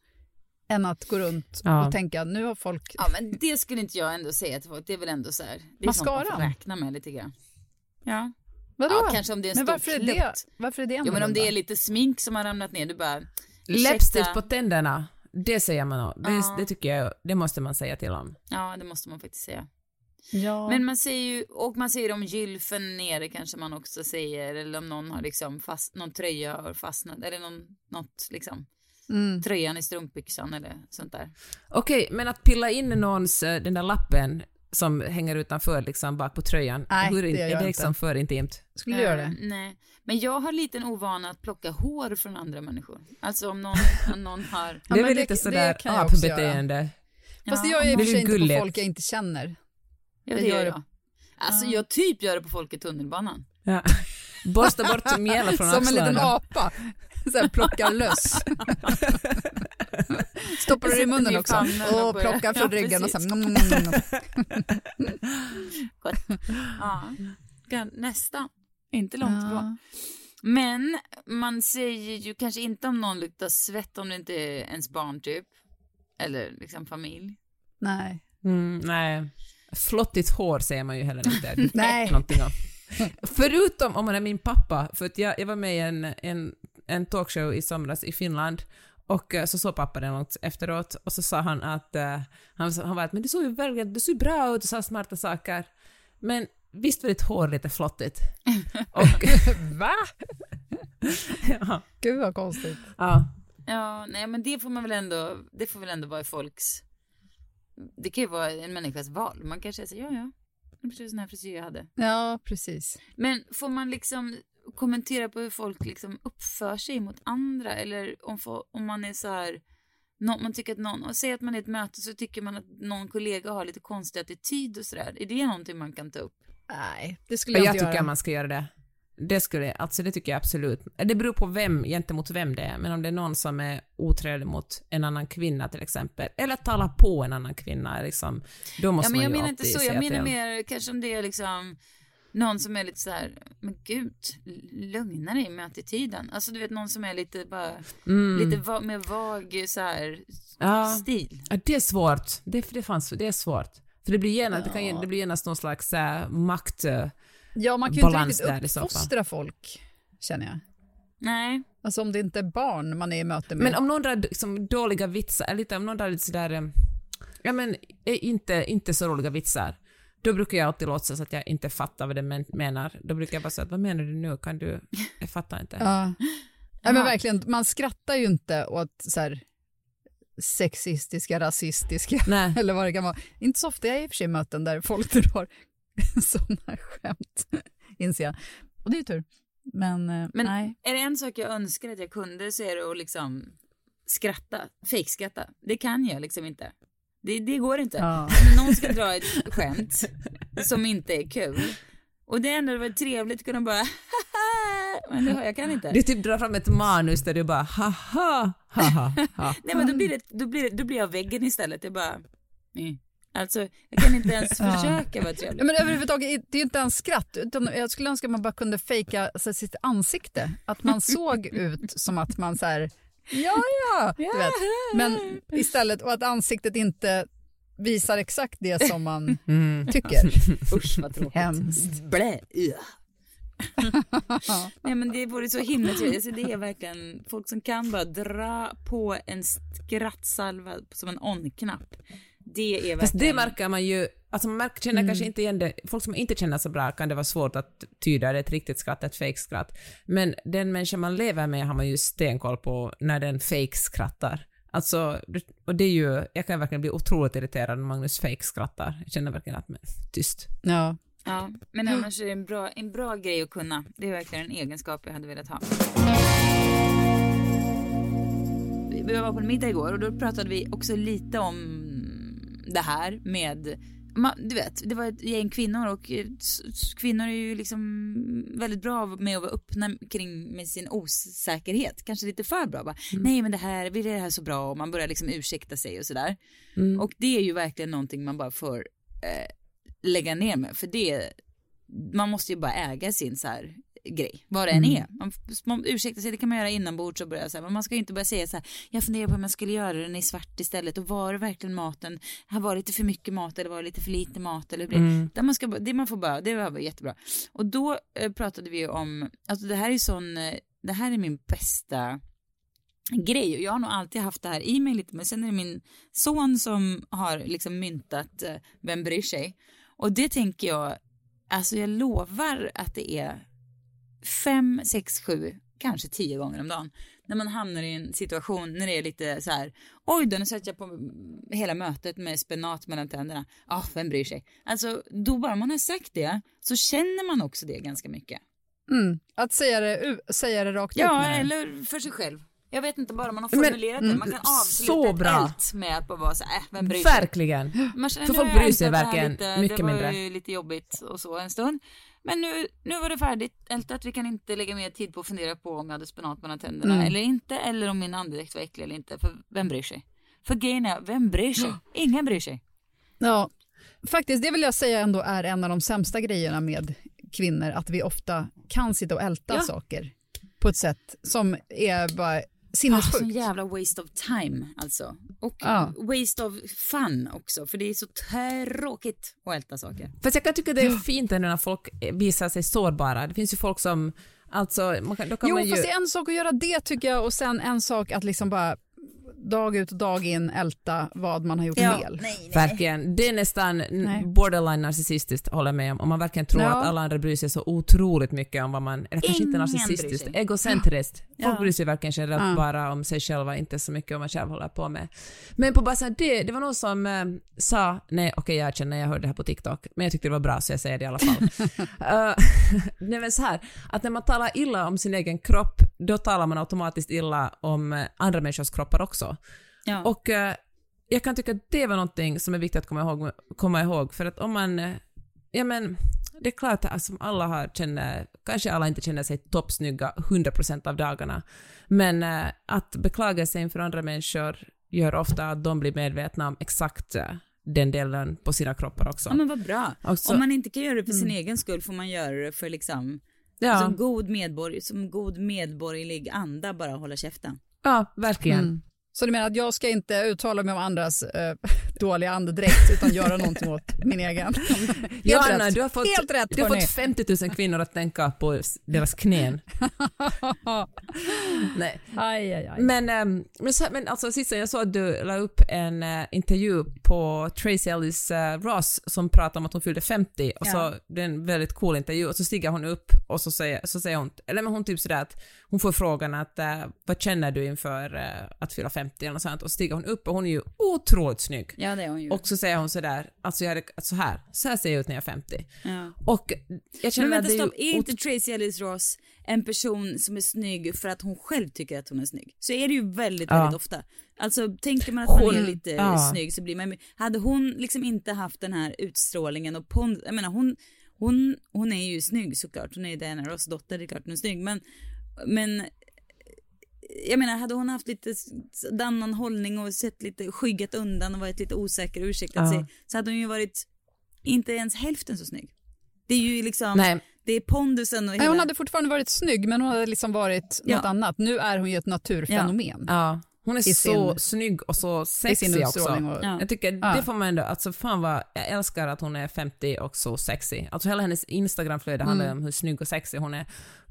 än att gå runt Ja. och tänka nu har folk... Ja men det skulle inte jag ändå säga till folk, det är väl ändå så här. Det är sånt man får Mascaran? räkna med lite grann. Ja. Vadå? Ja, kanske om det är en men stor varför är, det, varför är det Jo men om det är lite smink som har ramlat ner, du bara... Läppstift på tänderna, det säger man nog. Det, Ja. det tycker jag, det måste man säga till om. Ja, det måste man faktiskt säga. Ja. Men man säger ju, och man säger om gylfen nere kanske man också säger, eller om någon har liksom fast, någon tröja har fastnat, eller någon, något liksom, mm. tröjan i strumpbyxan eller sånt där. Okej, men att pilla in någons, eh, den där lappen som hänger utanför liksom bak på tröjan, Nej, hur, det gör är jag det inte. liksom för intimt? Skulle du göra Eh, det? Nej, men jag har lite en ovana att plocka hår från andra människor. Alltså om någon, om någon har... Det är väl det- lite sådär apbeteende. Fast det Ja, gör jag i och för sig inte på folk jag inte känner. Ja, det jag gör det. jag. Alltså jag typ gör det på folk i tunnelbanan. Ja. Borsta bort mjäll från Som en liten axlarna. apa. Så här, plockar löss. Stoppar du det i munnen också? och Och plockar från Ja, ryggen och så precis. mm, mm, mm. Gott. Ja, nästan. Inte långt Ja. ifrån. Men man säger ju kanske inte om någon luktar svett om det inte är ens barn typ. Eller liksom familj. Nej. Mm, nej. Flottigt hår säger man ju heller inte Nej. någonting om. Förutom om man är min pappa, för att jag, jag var med i en, en, en talkshow i somras i Finland och eh, så såg pappa den långt efteråt och så sa han att uh, han, han var att men du såg ju verkligen, du såg bra ut och sa smarta saker men visst var ditt hår lite flottigt? och, Va? ja, Gud vad konstigt. ja. Ja, nej men det får man väl ändå, det får väl ändå vara i folks, det kan ju vara en människas val. Man kanske säger ja ja, det är precis sån här frisyr jag hade. Ja, precis. Men får man liksom kommentera på hur folk liksom uppför sig mot andra eller om, få- om man är så här, nå- man tycker att någon, och säg att man är i ett möte så tycker man att någon kollega har lite konstig attityd och sådär. Är det någonting man kan ta upp? Nej, det skulle jag, Jag inte tycker göra. man ska göra det. Det skulle, alltså det tycker jag absolut. Det beror på vem, gentemot vem det är, men om det är någon som är otrevlig mot en annan kvinna till exempel, eller talar på en annan kvinna, liksom, då måste ja, men jag man ju menar inte så, jag menar mer kanske om det är liksom någon som är lite så här, men gud, lugna dig med attityden. Alltså du vet någon som är lite bara, Mm. lite va- med vag så här Ja. stil. Ja, det är svårt. Det, det, fanns, det är svårt. För det blir genast, det kan, det blir genast någon slags äh, makt... Ja, man kan ju inte riktigt uppfostra folk, känner jag. Nej, Alltså om det inte är barn man är i möte med. Men om någon drar liksom, dåliga vitsar, eller lite, om någon drar lite sådär, äh, ja men är inte, inte så roliga vitsar, då brukar jag alltid låtsas att jag inte fattar vad det men, menar. Då brukar jag bara säga att vad menar du nu? Kan du? Jag fattar inte. Ja. Nej, men verkligen, man skrattar ju inte åt så här sexistiska, rasistiska Nej. eller vad det kan vara. Inte så ofta jag är i och för sig möten där folk drar sådana skämt, inser jag. Och det är ju tur. Men, eh, Men nej. är det en sak jag önskar att jag kunde så är det att liksom skratta, fejkskratta. Det kan jag liksom inte. Det, det går inte. Ja. Någon ska dra ett skämt som inte är kul och det ändå var trevligt att kunna bara men det har jag kan inte. Du typ drar fram ett manus där du bara haha, haha, ha. Nej men då blir, det, då, blir det, då blir jag väggen istället. Jag bara, nej. Alltså jag kan inte ens försöka vara trevlig. Ja, Men överhuvudtaget, det är ju inte ens skratt. Utan jag skulle önska att man bara kunde fejka alltså, sitt ansikte. Att man såg ut som att man så här, ja ja, du vet. Men istället, och att ansiktet inte visar exakt det som man Mm. tycker. Usch vad tråkigt. Hemskt. Blä. Ja. Nej men det vore så himla trevligt. Alltså, det är verkligen folk som kan bara dra på en skrattsalva som en on-knapp. Det är verkligen... Fast det märker man ju, alltså man märker, känner Mm. kanske inte igen det, folk som inte känner så bra kan det vara svårt att tyda det, ett riktigt skratt, ett fejkskratt. Men den människa man lever med har man ju stenkoll på när den fejkskrattar. Alltså, och det är ju, jag kan verkligen bli otroligt irriterad när Magnus fejkskrattar. Jag känner verkligen att, men tyst. Ja. Ja, men annars är det en bra, en bra grej att kunna. Det är verkligen en egenskap jag hade velat ha. Vi var på en middag igår och då pratade vi också lite om det här med du vet, det var ett gäng kvinnor och eh, kvinnor är ju liksom väldigt bra med att vara öppna kring med sin osäkerhet. Kanske lite för bra. Bara, Nej men det här, är det här så bra och man börjar liksom ursäkta sig och sådär. Och det är ju verkligen någonting man bara får eh, lägga ner med. För det, man måste ju bara äga sin så här grej, vad det än är. Man, man ursäktar sig, det kan man göra inombords och börja så här, men man ska ju inte börja säga så här, jag funderar på om jag skulle göra den i svart istället och var det verkligen maten, har varit lite för mycket mat eller var det lite för lite mat eller det, där man ska, det man får bara, det var jättebra. Och då eh, pratade vi ju om, alltså det här är sån, eh, det här är min bästa grej och jag har nog alltid haft det här i mig lite men sen är det min son som har liksom myntat eh, Vem bryr sig? Och det tänker jag, alltså jag lovar att det är fem, sex, sju, kanske tio gånger om dagen när man hamnar i en situation när det är lite så här, oj då nu satt jag på hela mötet med spenat mellan tänderna, ja ah, vem bryr sig? Alltså då bara man har sagt det så känner man också det ganska mycket. Mm. Att säga det, säga det rakt ut Ja, eller för sig själv. Jag vet inte, bara man har formulerat det. Man kan avsluta så ett bra. älт med att bara vara så äh, vem bryr sig? Verkligen. Man känner, För folk bryr sig verkligen lite, mycket Det var mindre. ju lite jobbigt och så en stund. Men nu, nu var det färdigt ältat. Vi kan inte lägga mer tid på att fundera på om jag hade spenat mellan tänderna Mm. eller inte. Eller om min andedräkt var äcklig eller inte. För vem bryr sig? För grejen är, vem bryr sig? Ingen bryr sig. Ja, faktiskt det vill jag säga ändå är en av de sämsta grejerna med kvinnor, att vi ofta kan sitta och älta Ja. saker på ett sätt som är bara Ah, sinnessjukt. sån jävla waste of time alltså. Och Ja. waste of fun också. För det är så tråkigt att älta saker. Fast jag kan tycka det är fint ändå när folk visar sig sårbara. Det finns ju folk som, alltså, man kan, då kan Jo, man ju... fast det är en sak att göra det tycker jag och sen en sak att liksom bara dag ut och dag in älta vad man har gjort fel. Verkligen. Det är nästan Nej. borderline narcissistiskt, håller jag med om. Om man verkligen tror Ja. att alla andra bryr sig så otroligt mycket om vad man, eller kanske inte narcissistiskt, egocentriskt. Folk Ja. bryr sig verkligen generellt Ja. bara om sig själva, inte så mycket om vad man själv håller på med. Men på här, det, det var någon som eh, sa, nej okej jag erkänner, jag hörde det här på TikTok, men jag tyckte det var bra så jag säger det i alla fall. uh, nej men så här, att när man talar illa om sin egen kropp, då talar man automatiskt illa om eh, andra människors kroppar också. Ja. Och eh, jag kan tycka att det var någonting som är viktigt att komma ihåg, komma ihåg för att om man, eh, ja men, det är klart att alla har känner, kanske alla inte känner sig toppsnygga 100% av dagarna, men eh, att beklaga sig inför andra människor gör ofta att de blir medvetna om exakt den delen på sina kroppar också. Ja men vad bra. Också- Om man inte kan göra det för sin egen skull får man göra det för liksom ja, som god medborgare, som god medborgerlig anda bara hålla käften. ja, verkligen. Mm. Så du menar att jag ska inte uttala mig om andras eh, dåliga andedräkt utan göra någonting åt min egen? Helt Johanna, rätt. du har fått, Helt rätt, du har fått 50 000 kvinnor att tänka på deras knän. Nej. aj, aj, aj. Men, ehm, men, så, men alltså Sissan, jag såg att du la upp en eh, intervju på Tracy Ellis eh, Ross som pratar om att hon fyllde 50 och så, det är en väldigt cool intervju och så stiger hon upp och så säger, så säger hon, eller men hon typ sådär att hon får frågan att eh, vad känner du inför att fylla 50 eller något sånt och så stiger hon upp och hon är ju otroligt snygg. Ja det är hon ju. Och så säger hon sådär, alltså jag hade, så här, så här ser jag ut när jag är 50. ja. Och jag känner Men att vänta stopp, är inte Tracy Ellis Ross en person som är snygg för att hon själv tycker att hon är snygg? Så är det ju väldigt, Ja. väldigt ofta. Alltså tänker man att man Hon- är lite ja. snygg så blir man Hade hon liksom inte haft den här utstrålningen och pond, jag menar hon, hon, hon är ju snygg såklart, hon är ju Diana Ross dotter, det är klart hon är snygg men, men jag menar, hade hon haft lite annan hållning och sett lite skyggat undan och varit lite osäker och ursäktat Ja. sig så hade hon ju varit inte ens hälften så snygg. Det är ju liksom, Nej. det är pondusen och Nej, hela... hon hade fortfarande varit snygg men hon hade liksom varit Ja. något annat. Nu är hon ju ett naturfenomen. Ja, hon är I så sin- snygg och så sin sexig också. Och, Ja. Jag tycker Ja. det får man ändå, alltså fan vad, jag älskar att hon är 50 och så sexig. Alltså hela hennes Instagramflöde handlar Mm. om hur snygg och sexig hon är.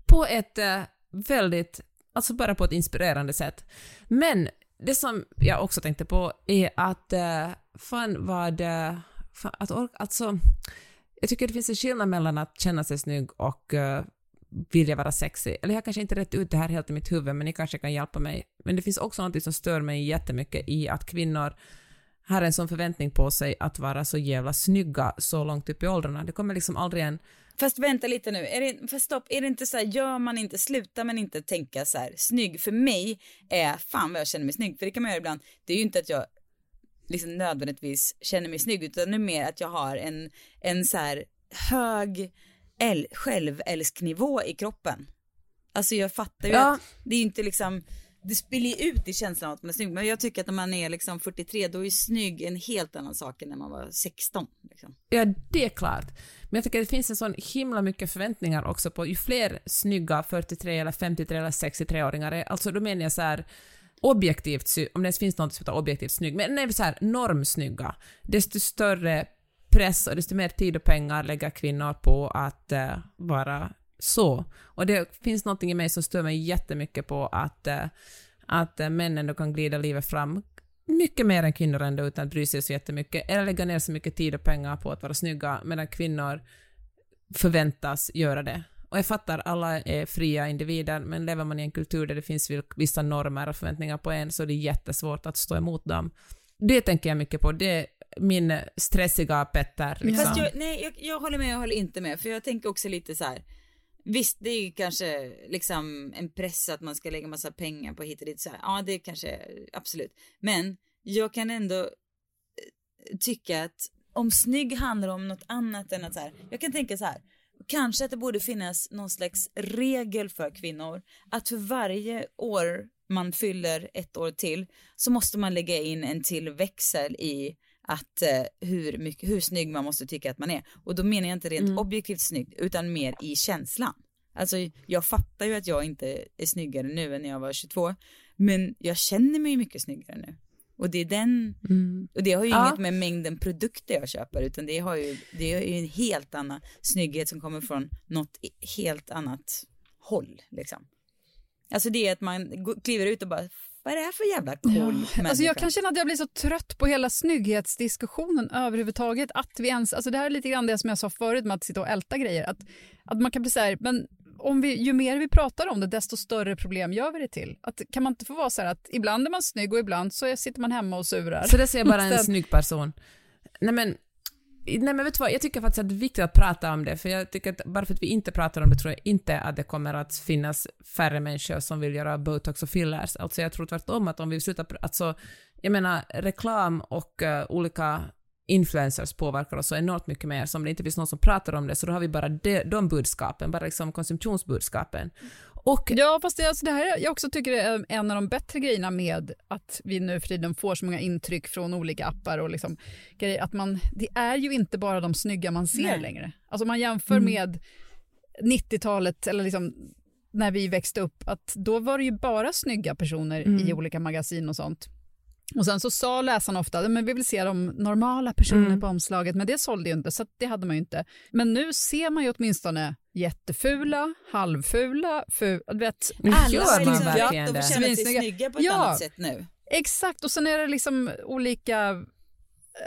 På ett eh, väldigt, alltså bara på ett inspirerande sätt. Men det som jag också tänkte på är att eh, fan vad, eh, fan, att orka, alltså jag tycker det finns en skillnad mellan att känna sig snygg och uh, vilja vara sexig. Eller jag kanske inte rätt ut det här helt i mitt huvud, men ni kanske kan hjälpa mig. Men det finns också något som stör mig jättemycket i att kvinnor har en sån förväntning på sig att vara så jävla snygga så långt upp i åldrarna. Det kommer liksom aldrig en... Fast vänta lite nu, är det, fast stopp, är det inte så här, gör man inte, slutar man inte tänka så här, snygg för mig är fan vad jag känner mig snygg, för det kan man göra ibland, det är ju inte att jag liksom nödvändigtvis känner mig snygg, utan är mer att jag har en, en så här hög äl, självälsknivå i kroppen. Alltså jag fattar ju Ja. att det är inte liksom, det spiller ju ut i känslan av att man är snygg. Men jag tycker att när man är liksom 43 då är ju snygg en helt annan sak än när man var 16. Liksom. Ja, det är klart. Men jag tycker det finns en sån himla mycket förväntningar också på ju fler snygga 43 eller 53 eller 63-åringar är, alltså då menar jag så här objektivt, om det ens finns något som heter objektivt snygg, men nej, så här normsnygga, desto större press och desto mer tid och pengar lägger kvinnor på att uh, vara så. Och det finns någonting i mig som stör mig jättemycket på att, eh, att eh, männen då kan glida livet fram mycket mer än kvinnor ändå utan att bry sig så jättemycket, eller lägga ner så mycket tid och pengar på att vara snygga, medan kvinnor förväntas göra det. Och jag fattar, alla är fria individer, men lever man i en kultur där det finns vissa normer och förväntningar på en så är det jättesvårt att stå emot dem. Det tänker jag mycket på. Det är min stressiga Petter. Liksom. Jag, nej, jag, jag håller med, jag håller inte med. För jag tänker också lite så här. Visst, det är ju kanske liksom en press att man ska lägga massa pengar på hit och dit. Så här. Ja, det kanske absolut. Men jag kan ändå eh, tycka att om snygg handlar om något annat än att så här. Jag kan tänka så här. Kanske att det borde finnas någon slags regel för kvinnor att för varje år man fyller ett år till så måste man lägga in en till växel i att eh, hur, mycket, hur snygg man måste tycka att man är. Och då menar jag inte rent Mm. objektivt snygg utan mer i känslan. Alltså jag fattar ju att jag inte är snyggare nu än när jag var 22 men jag känner mig mycket snyggare nu. Och det är den, och det har ju Ja. inget med mängden produkter jag köper utan det har ju, det är ju en helt annan snygghet som kommer från något helt annat håll liksom. Alltså det är att man kliver ut och bara, vad är det här för jävla cool människa? Alltså jag kan känna att jag blir så trött på hela snygghetsdiskussionen överhuvudtaget. Att vi ens, alltså det här är lite grann det som jag sa förut med att sitta och älta grejer. Att, att man kan bli så här, men om vi, ju mer vi pratar om det, desto större problem gör vi det till. Att, kan man inte få vara så här att ibland är man snygg och ibland så sitter man hemma och surar. Så det säger bara en snygg person. Nej men, nej men vet du vad, jag tycker faktiskt att det är viktigt att prata om det, för jag tycker att bara för att vi inte pratar om det tror jag inte att det kommer att finnas färre människor som vill göra botox och fillers. Alltså jag tror tvärtom att om vi slutar, alltså, jag menar reklam och uh, olika influencers påverkar oss så enormt mycket mer, så om det inte finns någon som pratar om det, så då har vi bara de, de budskapen, bara liksom konsumtionsbudskapen. Och Ja, fast det, alltså det här är- jag också tycker det är en av de bättre grejerna med att vi nu för tiden får så många intryck från olika appar och liksom grejer, att man, det är ju inte bara de snygga man ser Nej. längre. Alltså man jämför med 90-talet eller liksom när vi växte upp, att då var det ju bara snygga personer i olika magasin och sånt. Och sen så sa läsarna ofta, men vi vill se de normala personerna på omslaget, men det sålde ju inte, så det hade man ju inte. Men nu ser man ju åtminstone jättefula, halvfula, ful, du vet, Alla Alla gör man verkligen det? få känna sig snygga på ett Ja. annat sätt nu. Exakt, och sen är det liksom olika,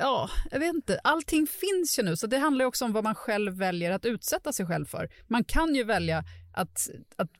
ja, jag vet inte, allting finns ju nu, så det handlar ju också om vad man själv väljer att utsätta sig själv för. Man kan ju välja att, att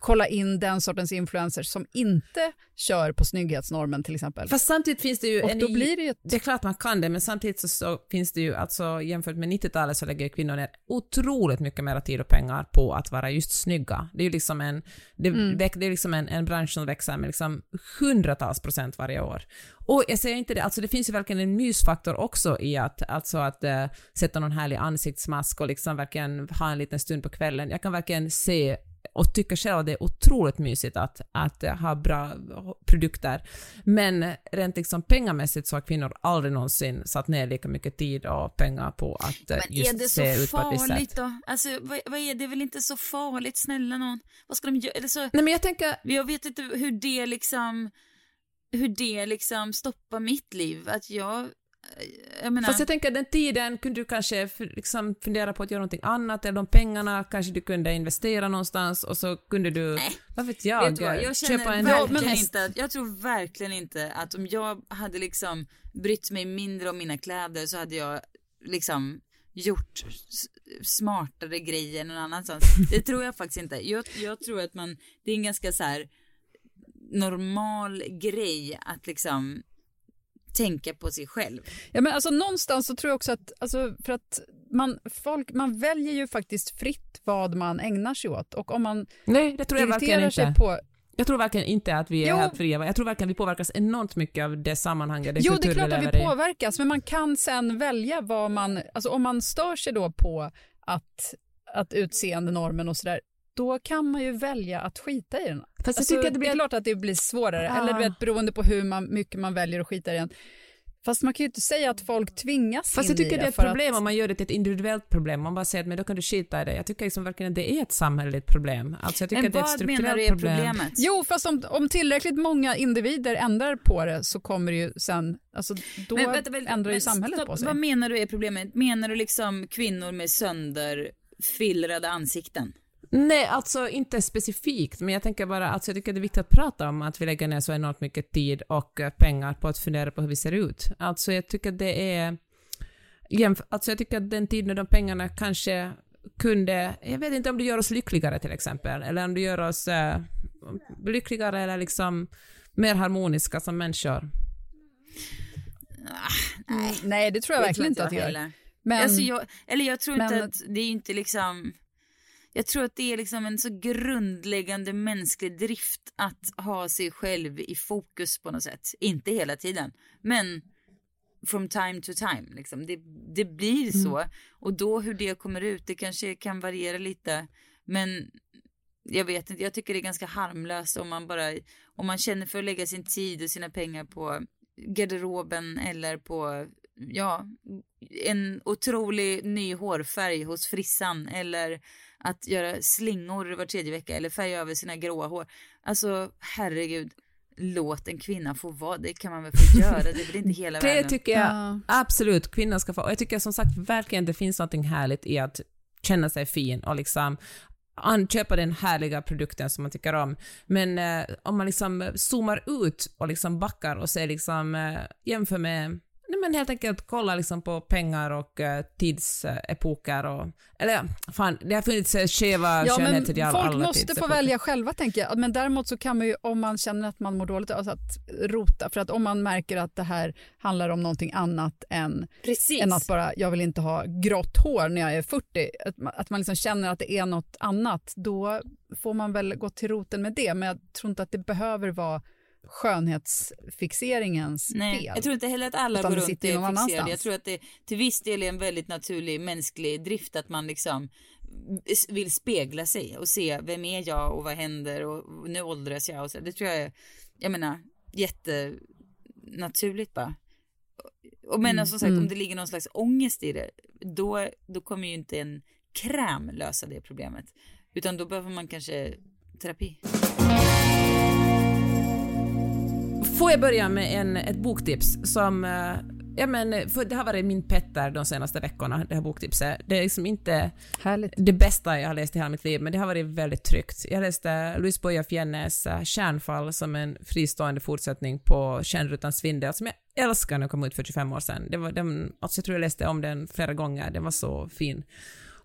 kolla in den sortens influencers som inte kör på snygghetsnormen till exempel. Fast samtidigt finns det ju och en då blir det ju ett... Det är klart man kan det, men samtidigt så, så finns det ju, alltså jämfört med 90-talet så lägger kvinnor ner otroligt mycket mer tid och pengar på att vara just snygga. Det är ju liksom en, det, Mm. väx- det är liksom en, en bransch som växer med liksom hundratals procent varje år. Och jag säger inte det, alltså det finns ju verkligen en mysfaktor också i att, alltså att eh, sätta någon härlig ansiktsmask och liksom verkligen ha en liten stund på kvällen. Jag kan verkligen se och tycker själv att det är otroligt mysigt att, att ha bra produkter. Men rent liksom pengamässigt så har kvinnor aldrig någonsin satt ner lika mycket tid och pengar på att eh, Men just är det se så ut på ett visst farligt sätt. då? Alltså vad, vad är det? Det är väl inte så farligt, snälla någon? Vad ska de göra? Eller så, Nej men jag tänker, jag vet inte hur det liksom, hur det liksom stoppar mitt liv. Att jag, jag menar, fast jag tänker den tiden kunde du kanske liksom fundera på att göra någonting annat, eller de pengarna kanske du kunde investera någonstans och så kunde du, Nej. vad vet jag, vet jag känner köpa en verkligen häst. inte att, jag tror verkligen inte att om jag hade liksom brytt mig mindre om mina kläder så hade jag liksom gjort smartare grejer någon annanstans. Det tror jag faktiskt inte. Jag, jag tror att man, det är en ganska så här normal grej att liksom tänka på sig själv. Ja, men alltså, någonstans så tror jag också att, alltså, för att man, folk, man väljer ju faktiskt fritt vad man ägnar sig åt och om man Nej, det tror jag verkligen inte. på Jag tror verkligen inte att vi är Jo. helt fria. Jag tror verkligen vi påverkas enormt mycket av det sammanhanget, den Jo, det är klart att vi påverkas, men man kan sen välja vad man... Alltså om man stör sig då på att, att utseendenormen och sådär, då kan man ju välja att skita i den. Fast jag alltså, tycker att det det, blir- är klart att det blir svårare, Ah. eller du vet, beroende på hur man, mycket man väljer att skita i den. Fast man kan ju inte säga att folk tvingas Fast in jag tycker i det är ett problem att, om man gör det till ett individuellt problem. Man bara säger att men då kan du skita i det. Jag tycker liksom verkligen att det är ett samhälleligt problem. Alltså jag tycker Men att det är ett vad strukturellt menar du är problem. problemet? Jo, fast om, om tillräckligt många individer ändrar på det så kommer det ju sen, alltså då Men vänta, vänta, ändrar ju men samhället stopp, på sig. Vad menar du är problemet? Menar du liksom kvinnor med sönderfillrade ansikten? Nej, alltså inte specifikt, men jag tänker bara, alltså jag tycker det är viktigt att prata om att vi lägger ner så enormt mycket tid och eh, pengar på att fundera på hur vi ser ut. Alltså jag tycker det är, jämf- alltså jag tycker att den tiden och de pengarna kanske kunde, jag vet inte om det gör oss lyckligare till exempel, eller om det gör oss eh, lyckligare eller liksom mer harmoniska som människor. Mm, Nej, det tror jag verkligen inte att det gör. Men, Alltså jag, eller jag tror inte men- att det är inte liksom... Jag tror att det är liksom en så grundläggande mänsklig drift att ha sig själv i fokus på något sätt. Inte hela tiden, men from time to time. Liksom. Det, det blir Mm. så. Och då hur det kommer ut, det kanske kan variera lite. Men jag vet inte, jag tycker det är ganska harmlöst om man bara, om man känner för att lägga sin tid och sina pengar på garderoben eller på, ja, en otrolig ny hårfärg hos frissan eller att göra slingor var tredje vecka eller färga över sina gråa hår. Alltså herregud, låt en kvinna få vara, det kan man väl få göra, det är väl inte hela Det världen. tycker jag Ja. absolut kvinnor ska få. Och jag tycker som sagt verkligen det finns något härligt i att känna sig fin och liksom köpa den härliga produkten som man tycker om. Men eh, om man liksom zoomar ut och liksom backar och ser liksom, eh, jämför med Nej men helt enkelt kolla liksom på pengar och uh, tidsepoker och, eller fan, det har funnits eh, skeva Ja, skönhetsideal folk alla måste få välja själva tänker jag. Men däremot så kan man ju, om man känner att man mår dåligt, alltså att rota. För att om man märker att det här handlar om någonting annat än, Precis. än att bara, jag vill inte ha grått hår när jag är 40. Att man, att man liksom känner att det är något annat, då får man väl gå till roten med det. Men jag tror inte att det behöver vara skönhetsfixeringens Nej, fel. jag tror inte heller att alla går runt och är fixerade. Jag tror att det till viss del är en väldigt naturlig mänsklig drift att man liksom vill spegla sig och se vem är jag och vad händer och nu åldras jag och så. Det tror jag är, jag menar, jättenaturligt bara. Och men som sagt, om det ligger någon slags ångest i det, då, då kommer ju inte en kräm lösa det problemet. Utan då behöver man kanske terapi. Får jag börja med en, ett boktips som, eh, ja men, för det har varit min petter de senaste veckorna, det här boktipset. Det är liksom inte Härligt. det bästa jag har läst i hela mitt liv, men det har varit väldigt tryggt. Jag läste Louise Boya Fjennes eh, Kärnfall som en fristående fortsättning på Kärnrutan svindel, som jag älskar när den kom ut för 25 år sedan. Det var, den, alltså jag tror jag läste om den flera gånger, den var så fin.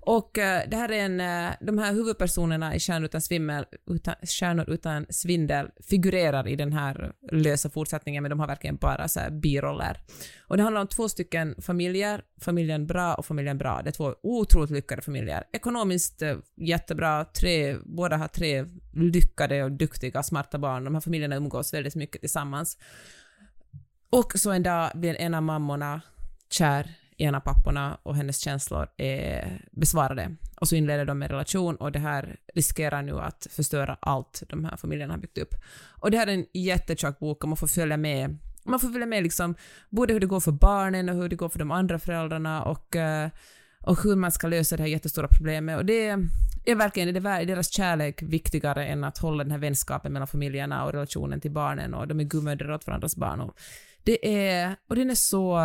Och eh, det här är en, eh, de här huvudpersonerna i Stjärnor utan, svimmel, utan, utan svindel figurerar i den här lösa fortsättningen, men de har verkligen bara så här biroller. Och det handlar om två stycken familjer, familjen Bra och familjen Bra. Det är två otroligt lyckade familjer. Ekonomiskt eh, jättebra, tre, båda har tre lyckade och duktiga, smarta barn. De här familjerna umgås väldigt mycket tillsammans. Och så en dag blir en av mammorna kär ena en av papporna och hennes känslor är besvarade. Och så inleder de en relation och det här riskerar nu att förstöra allt de här familjerna har byggt upp. Och det här är en jättetjock bok och man får följa med man får följa med liksom både hur det går för barnen och hur det går för de andra föräldrarna och, eh, och hur man ska lösa det här jättestora problemet. Och det är verkligen det är deras kärlek viktigare än att hålla den här vänskapen mellan familjerna och relationen till barnen och de är gudmödrar åt varandras barn. Och det är, och den är så,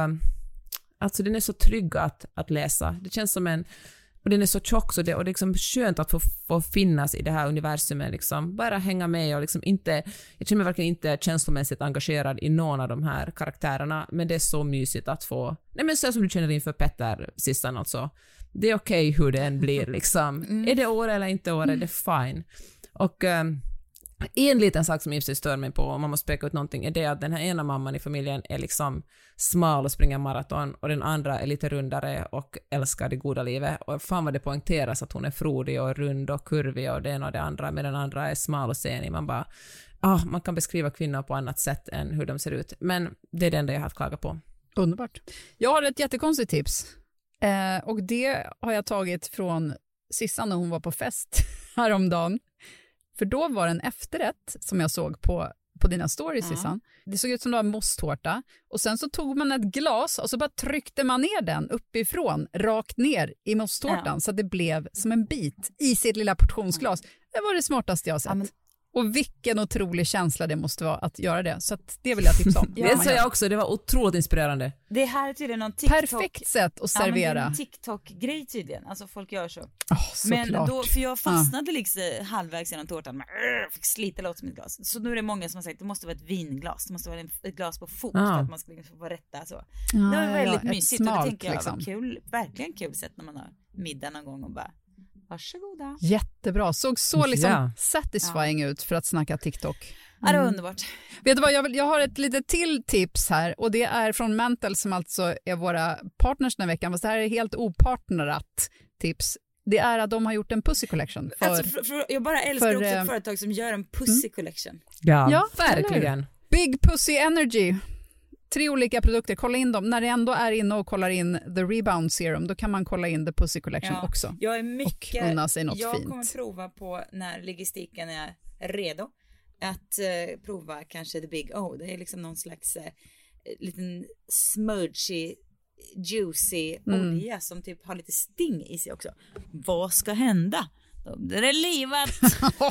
alltså den är så trygg att, att läsa. Det känns som en, och den är så tjock så det, och det är liksom skönt att få, få finnas i det här universumet, liksom. bara hänga med och liksom inte, jag känner mig verkligen inte känslomässigt engagerad i någon av de här karaktärerna, men det är så mysigt att få, nej men så som du känner inför Petter, Sissan alltså, det är okej hur det än blir liksom. Är det år eller inte år, det är fine. Och um, en liten sak som i och för sig stör mig på, om man måste peka ut någonting, är det att den här ena mamman i familjen är liksom smal och springer maraton och den andra är lite rundare och älskar det goda livet. Och fan vad det poängteras att hon är frodig och rund och kurvig och det ena och det andra, medan den andra är smal och senig. Man bara, ah, man kan beskriva kvinnor på annat sätt än hur de ser ut. Men det är det enda jag har att klaga på. Underbart. Jag har ett jättekonstigt tips. Eh, och det har jag tagit från Sissan när hon var på fest häromdagen. För då var det en efterrätt som jag såg på, på dina stories Ja. Sissan. Det såg ut som det var mosttårta och sen så tog man ett glas och så bara tryckte man ner den uppifrån rakt ner i mosttårtan Ja. så att det blev som en bit i sitt lilla portionsglas. Det var det smartaste jag har sett. Ja, men- Och vilken otrolig känsla det måste vara att göra det. Så att det vill jag tipsa om. Ja, det sa jag också, det var otroligt inspirerande. Det här är tydligen någon TikTok... Perfekt sätt att Ja, men servera. en TikTok-grej tydligen. Alltså folk gör så. Åh, Men då, för jag fastnade liksom halvvägs genom tårtan, men, äh, fick slita loss mitt glas. Så nu är det många som har sagt det måste vara ett vinglas, det måste vara ett glas på fot Ja. för att man ska liksom få rätta så. Ja, det var ja, väldigt ja, mysigt och det smalt, tänker jag liksom. kul, verkligen kul sätt när man har middag någon gång och bara varsågoda. Jättebra. Såg så liksom Ja. satisfying ut för att snacka TikTok. Ja, det var underbart. Vet du vad, jag, vill, jag har ett litet till tips här och det är från Mental som alltså är våra partners den här veckan. Fast det här är helt opartnerat tips. Det är att de har gjort en Pussy Collection. För, Alltså, för, för, jag bara älskar för, också eh, mm. ett företag som gör en pussy collection. Ja, Ja, verkligen. Big Pussy Energy. Tre olika produkter, kolla in dem. När det ändå är inne och kollar in The Rebound Serum, då kan man kolla in The Pussy Collection Ja, också. Jag är mycket, unna sig något jag fint. kommer prova på när logistiken är redo att eh, prova kanske the big O. Det är liksom någon slags eh, liten smudgy juicy Mm. olja som typ har lite sting i sig också. Vad ska hända? Då blir det livat.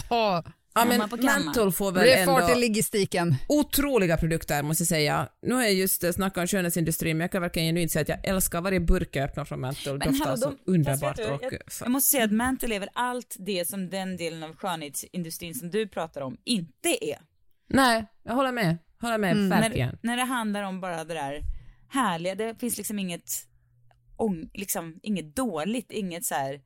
Ja, men. Menthol får Det väl är fart i ändå logistiken. otroliga produkter måste jag säga. Nu har jag just eh, snackat om skönhetsindustrin men jag kan verkligen genuint säga att jag älskar varje burk jag öppnar från Menthol. Men Doftar hallå, så de- underbart. fast vet och, du, jag, jag måste säga att Mantle är väl allt det som den delen av skönhetsindustrin som du pratar om inte är. Nej, jag håller med. Håller med, verkligen. När, när det handlar om bara det där härliga, det finns liksom inget, ång, liksom, inget dåligt, inget så här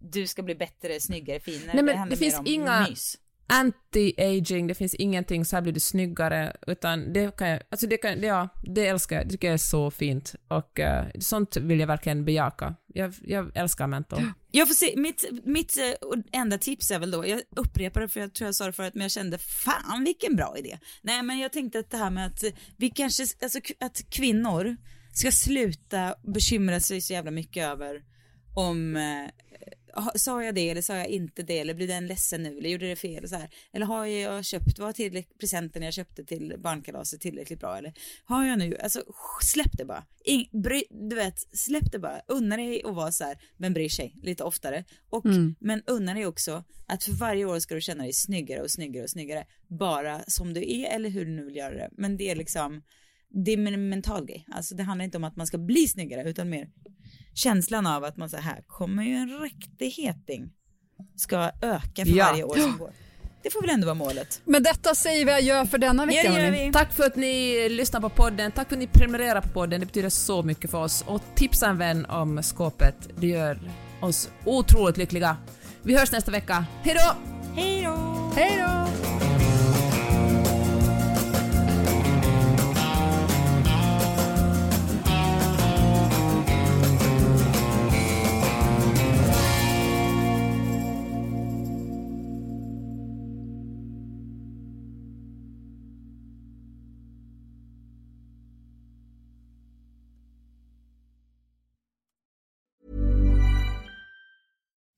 du ska bli bättre, snyggare, finare. Nej, men handlar det finns mer om inga- mys. Anti-aging, det finns ingenting så här blir du snyggare, utan det kan jag, alltså det kan, det, ja, det älskar jag, det tycker jag är så fint och uh, sånt vill jag verkligen bejaka. Jag, jag älskar Menthol. Jag får se, mitt, mitt eh, enda tips är väl då, jag upprepar det för jag tror jag sa det förut, men jag kände fan vilken bra idé. Nej men jag tänkte att det här med att vi kanske, alltså att kvinnor ska sluta bekymra sig så jävla mycket över om eh, Sa jag det eller sa jag inte det eller blir den ledsen nu eller gjorde det fel så här. Eller har jag köpt, var tillräckligt presenten jag köpte till barnkalaset tillräckligt bra eller har jag nu, alltså släpp det bara. In, bry, du vet, släpp det bara. Unna dig att vara så här, men bryr sig lite oftare. Och, Men unna dig också att för varje år ska du känna dig snyggare och snyggare och snyggare. Bara som du är eller hur du nu vill göra det. Men det är liksom, det är en mental grej. Alltså det handlar inte om att man ska bli snyggare utan mer känslan av att man så här kommer ju en riktig heting. Ska öka för Ja. varje år som går. Det får väl ändå vara målet. Men detta säger vi adjö för denna vecka. Ja, vi. Tack för att ni lyssnar på podden, tack för att ni prenumererar på podden, det betyder så mycket för oss. Och tipsa en vän om skåpet, det gör oss otroligt lyckliga. Vi hörs nästa vecka, hejdå! Hej då! Hej då!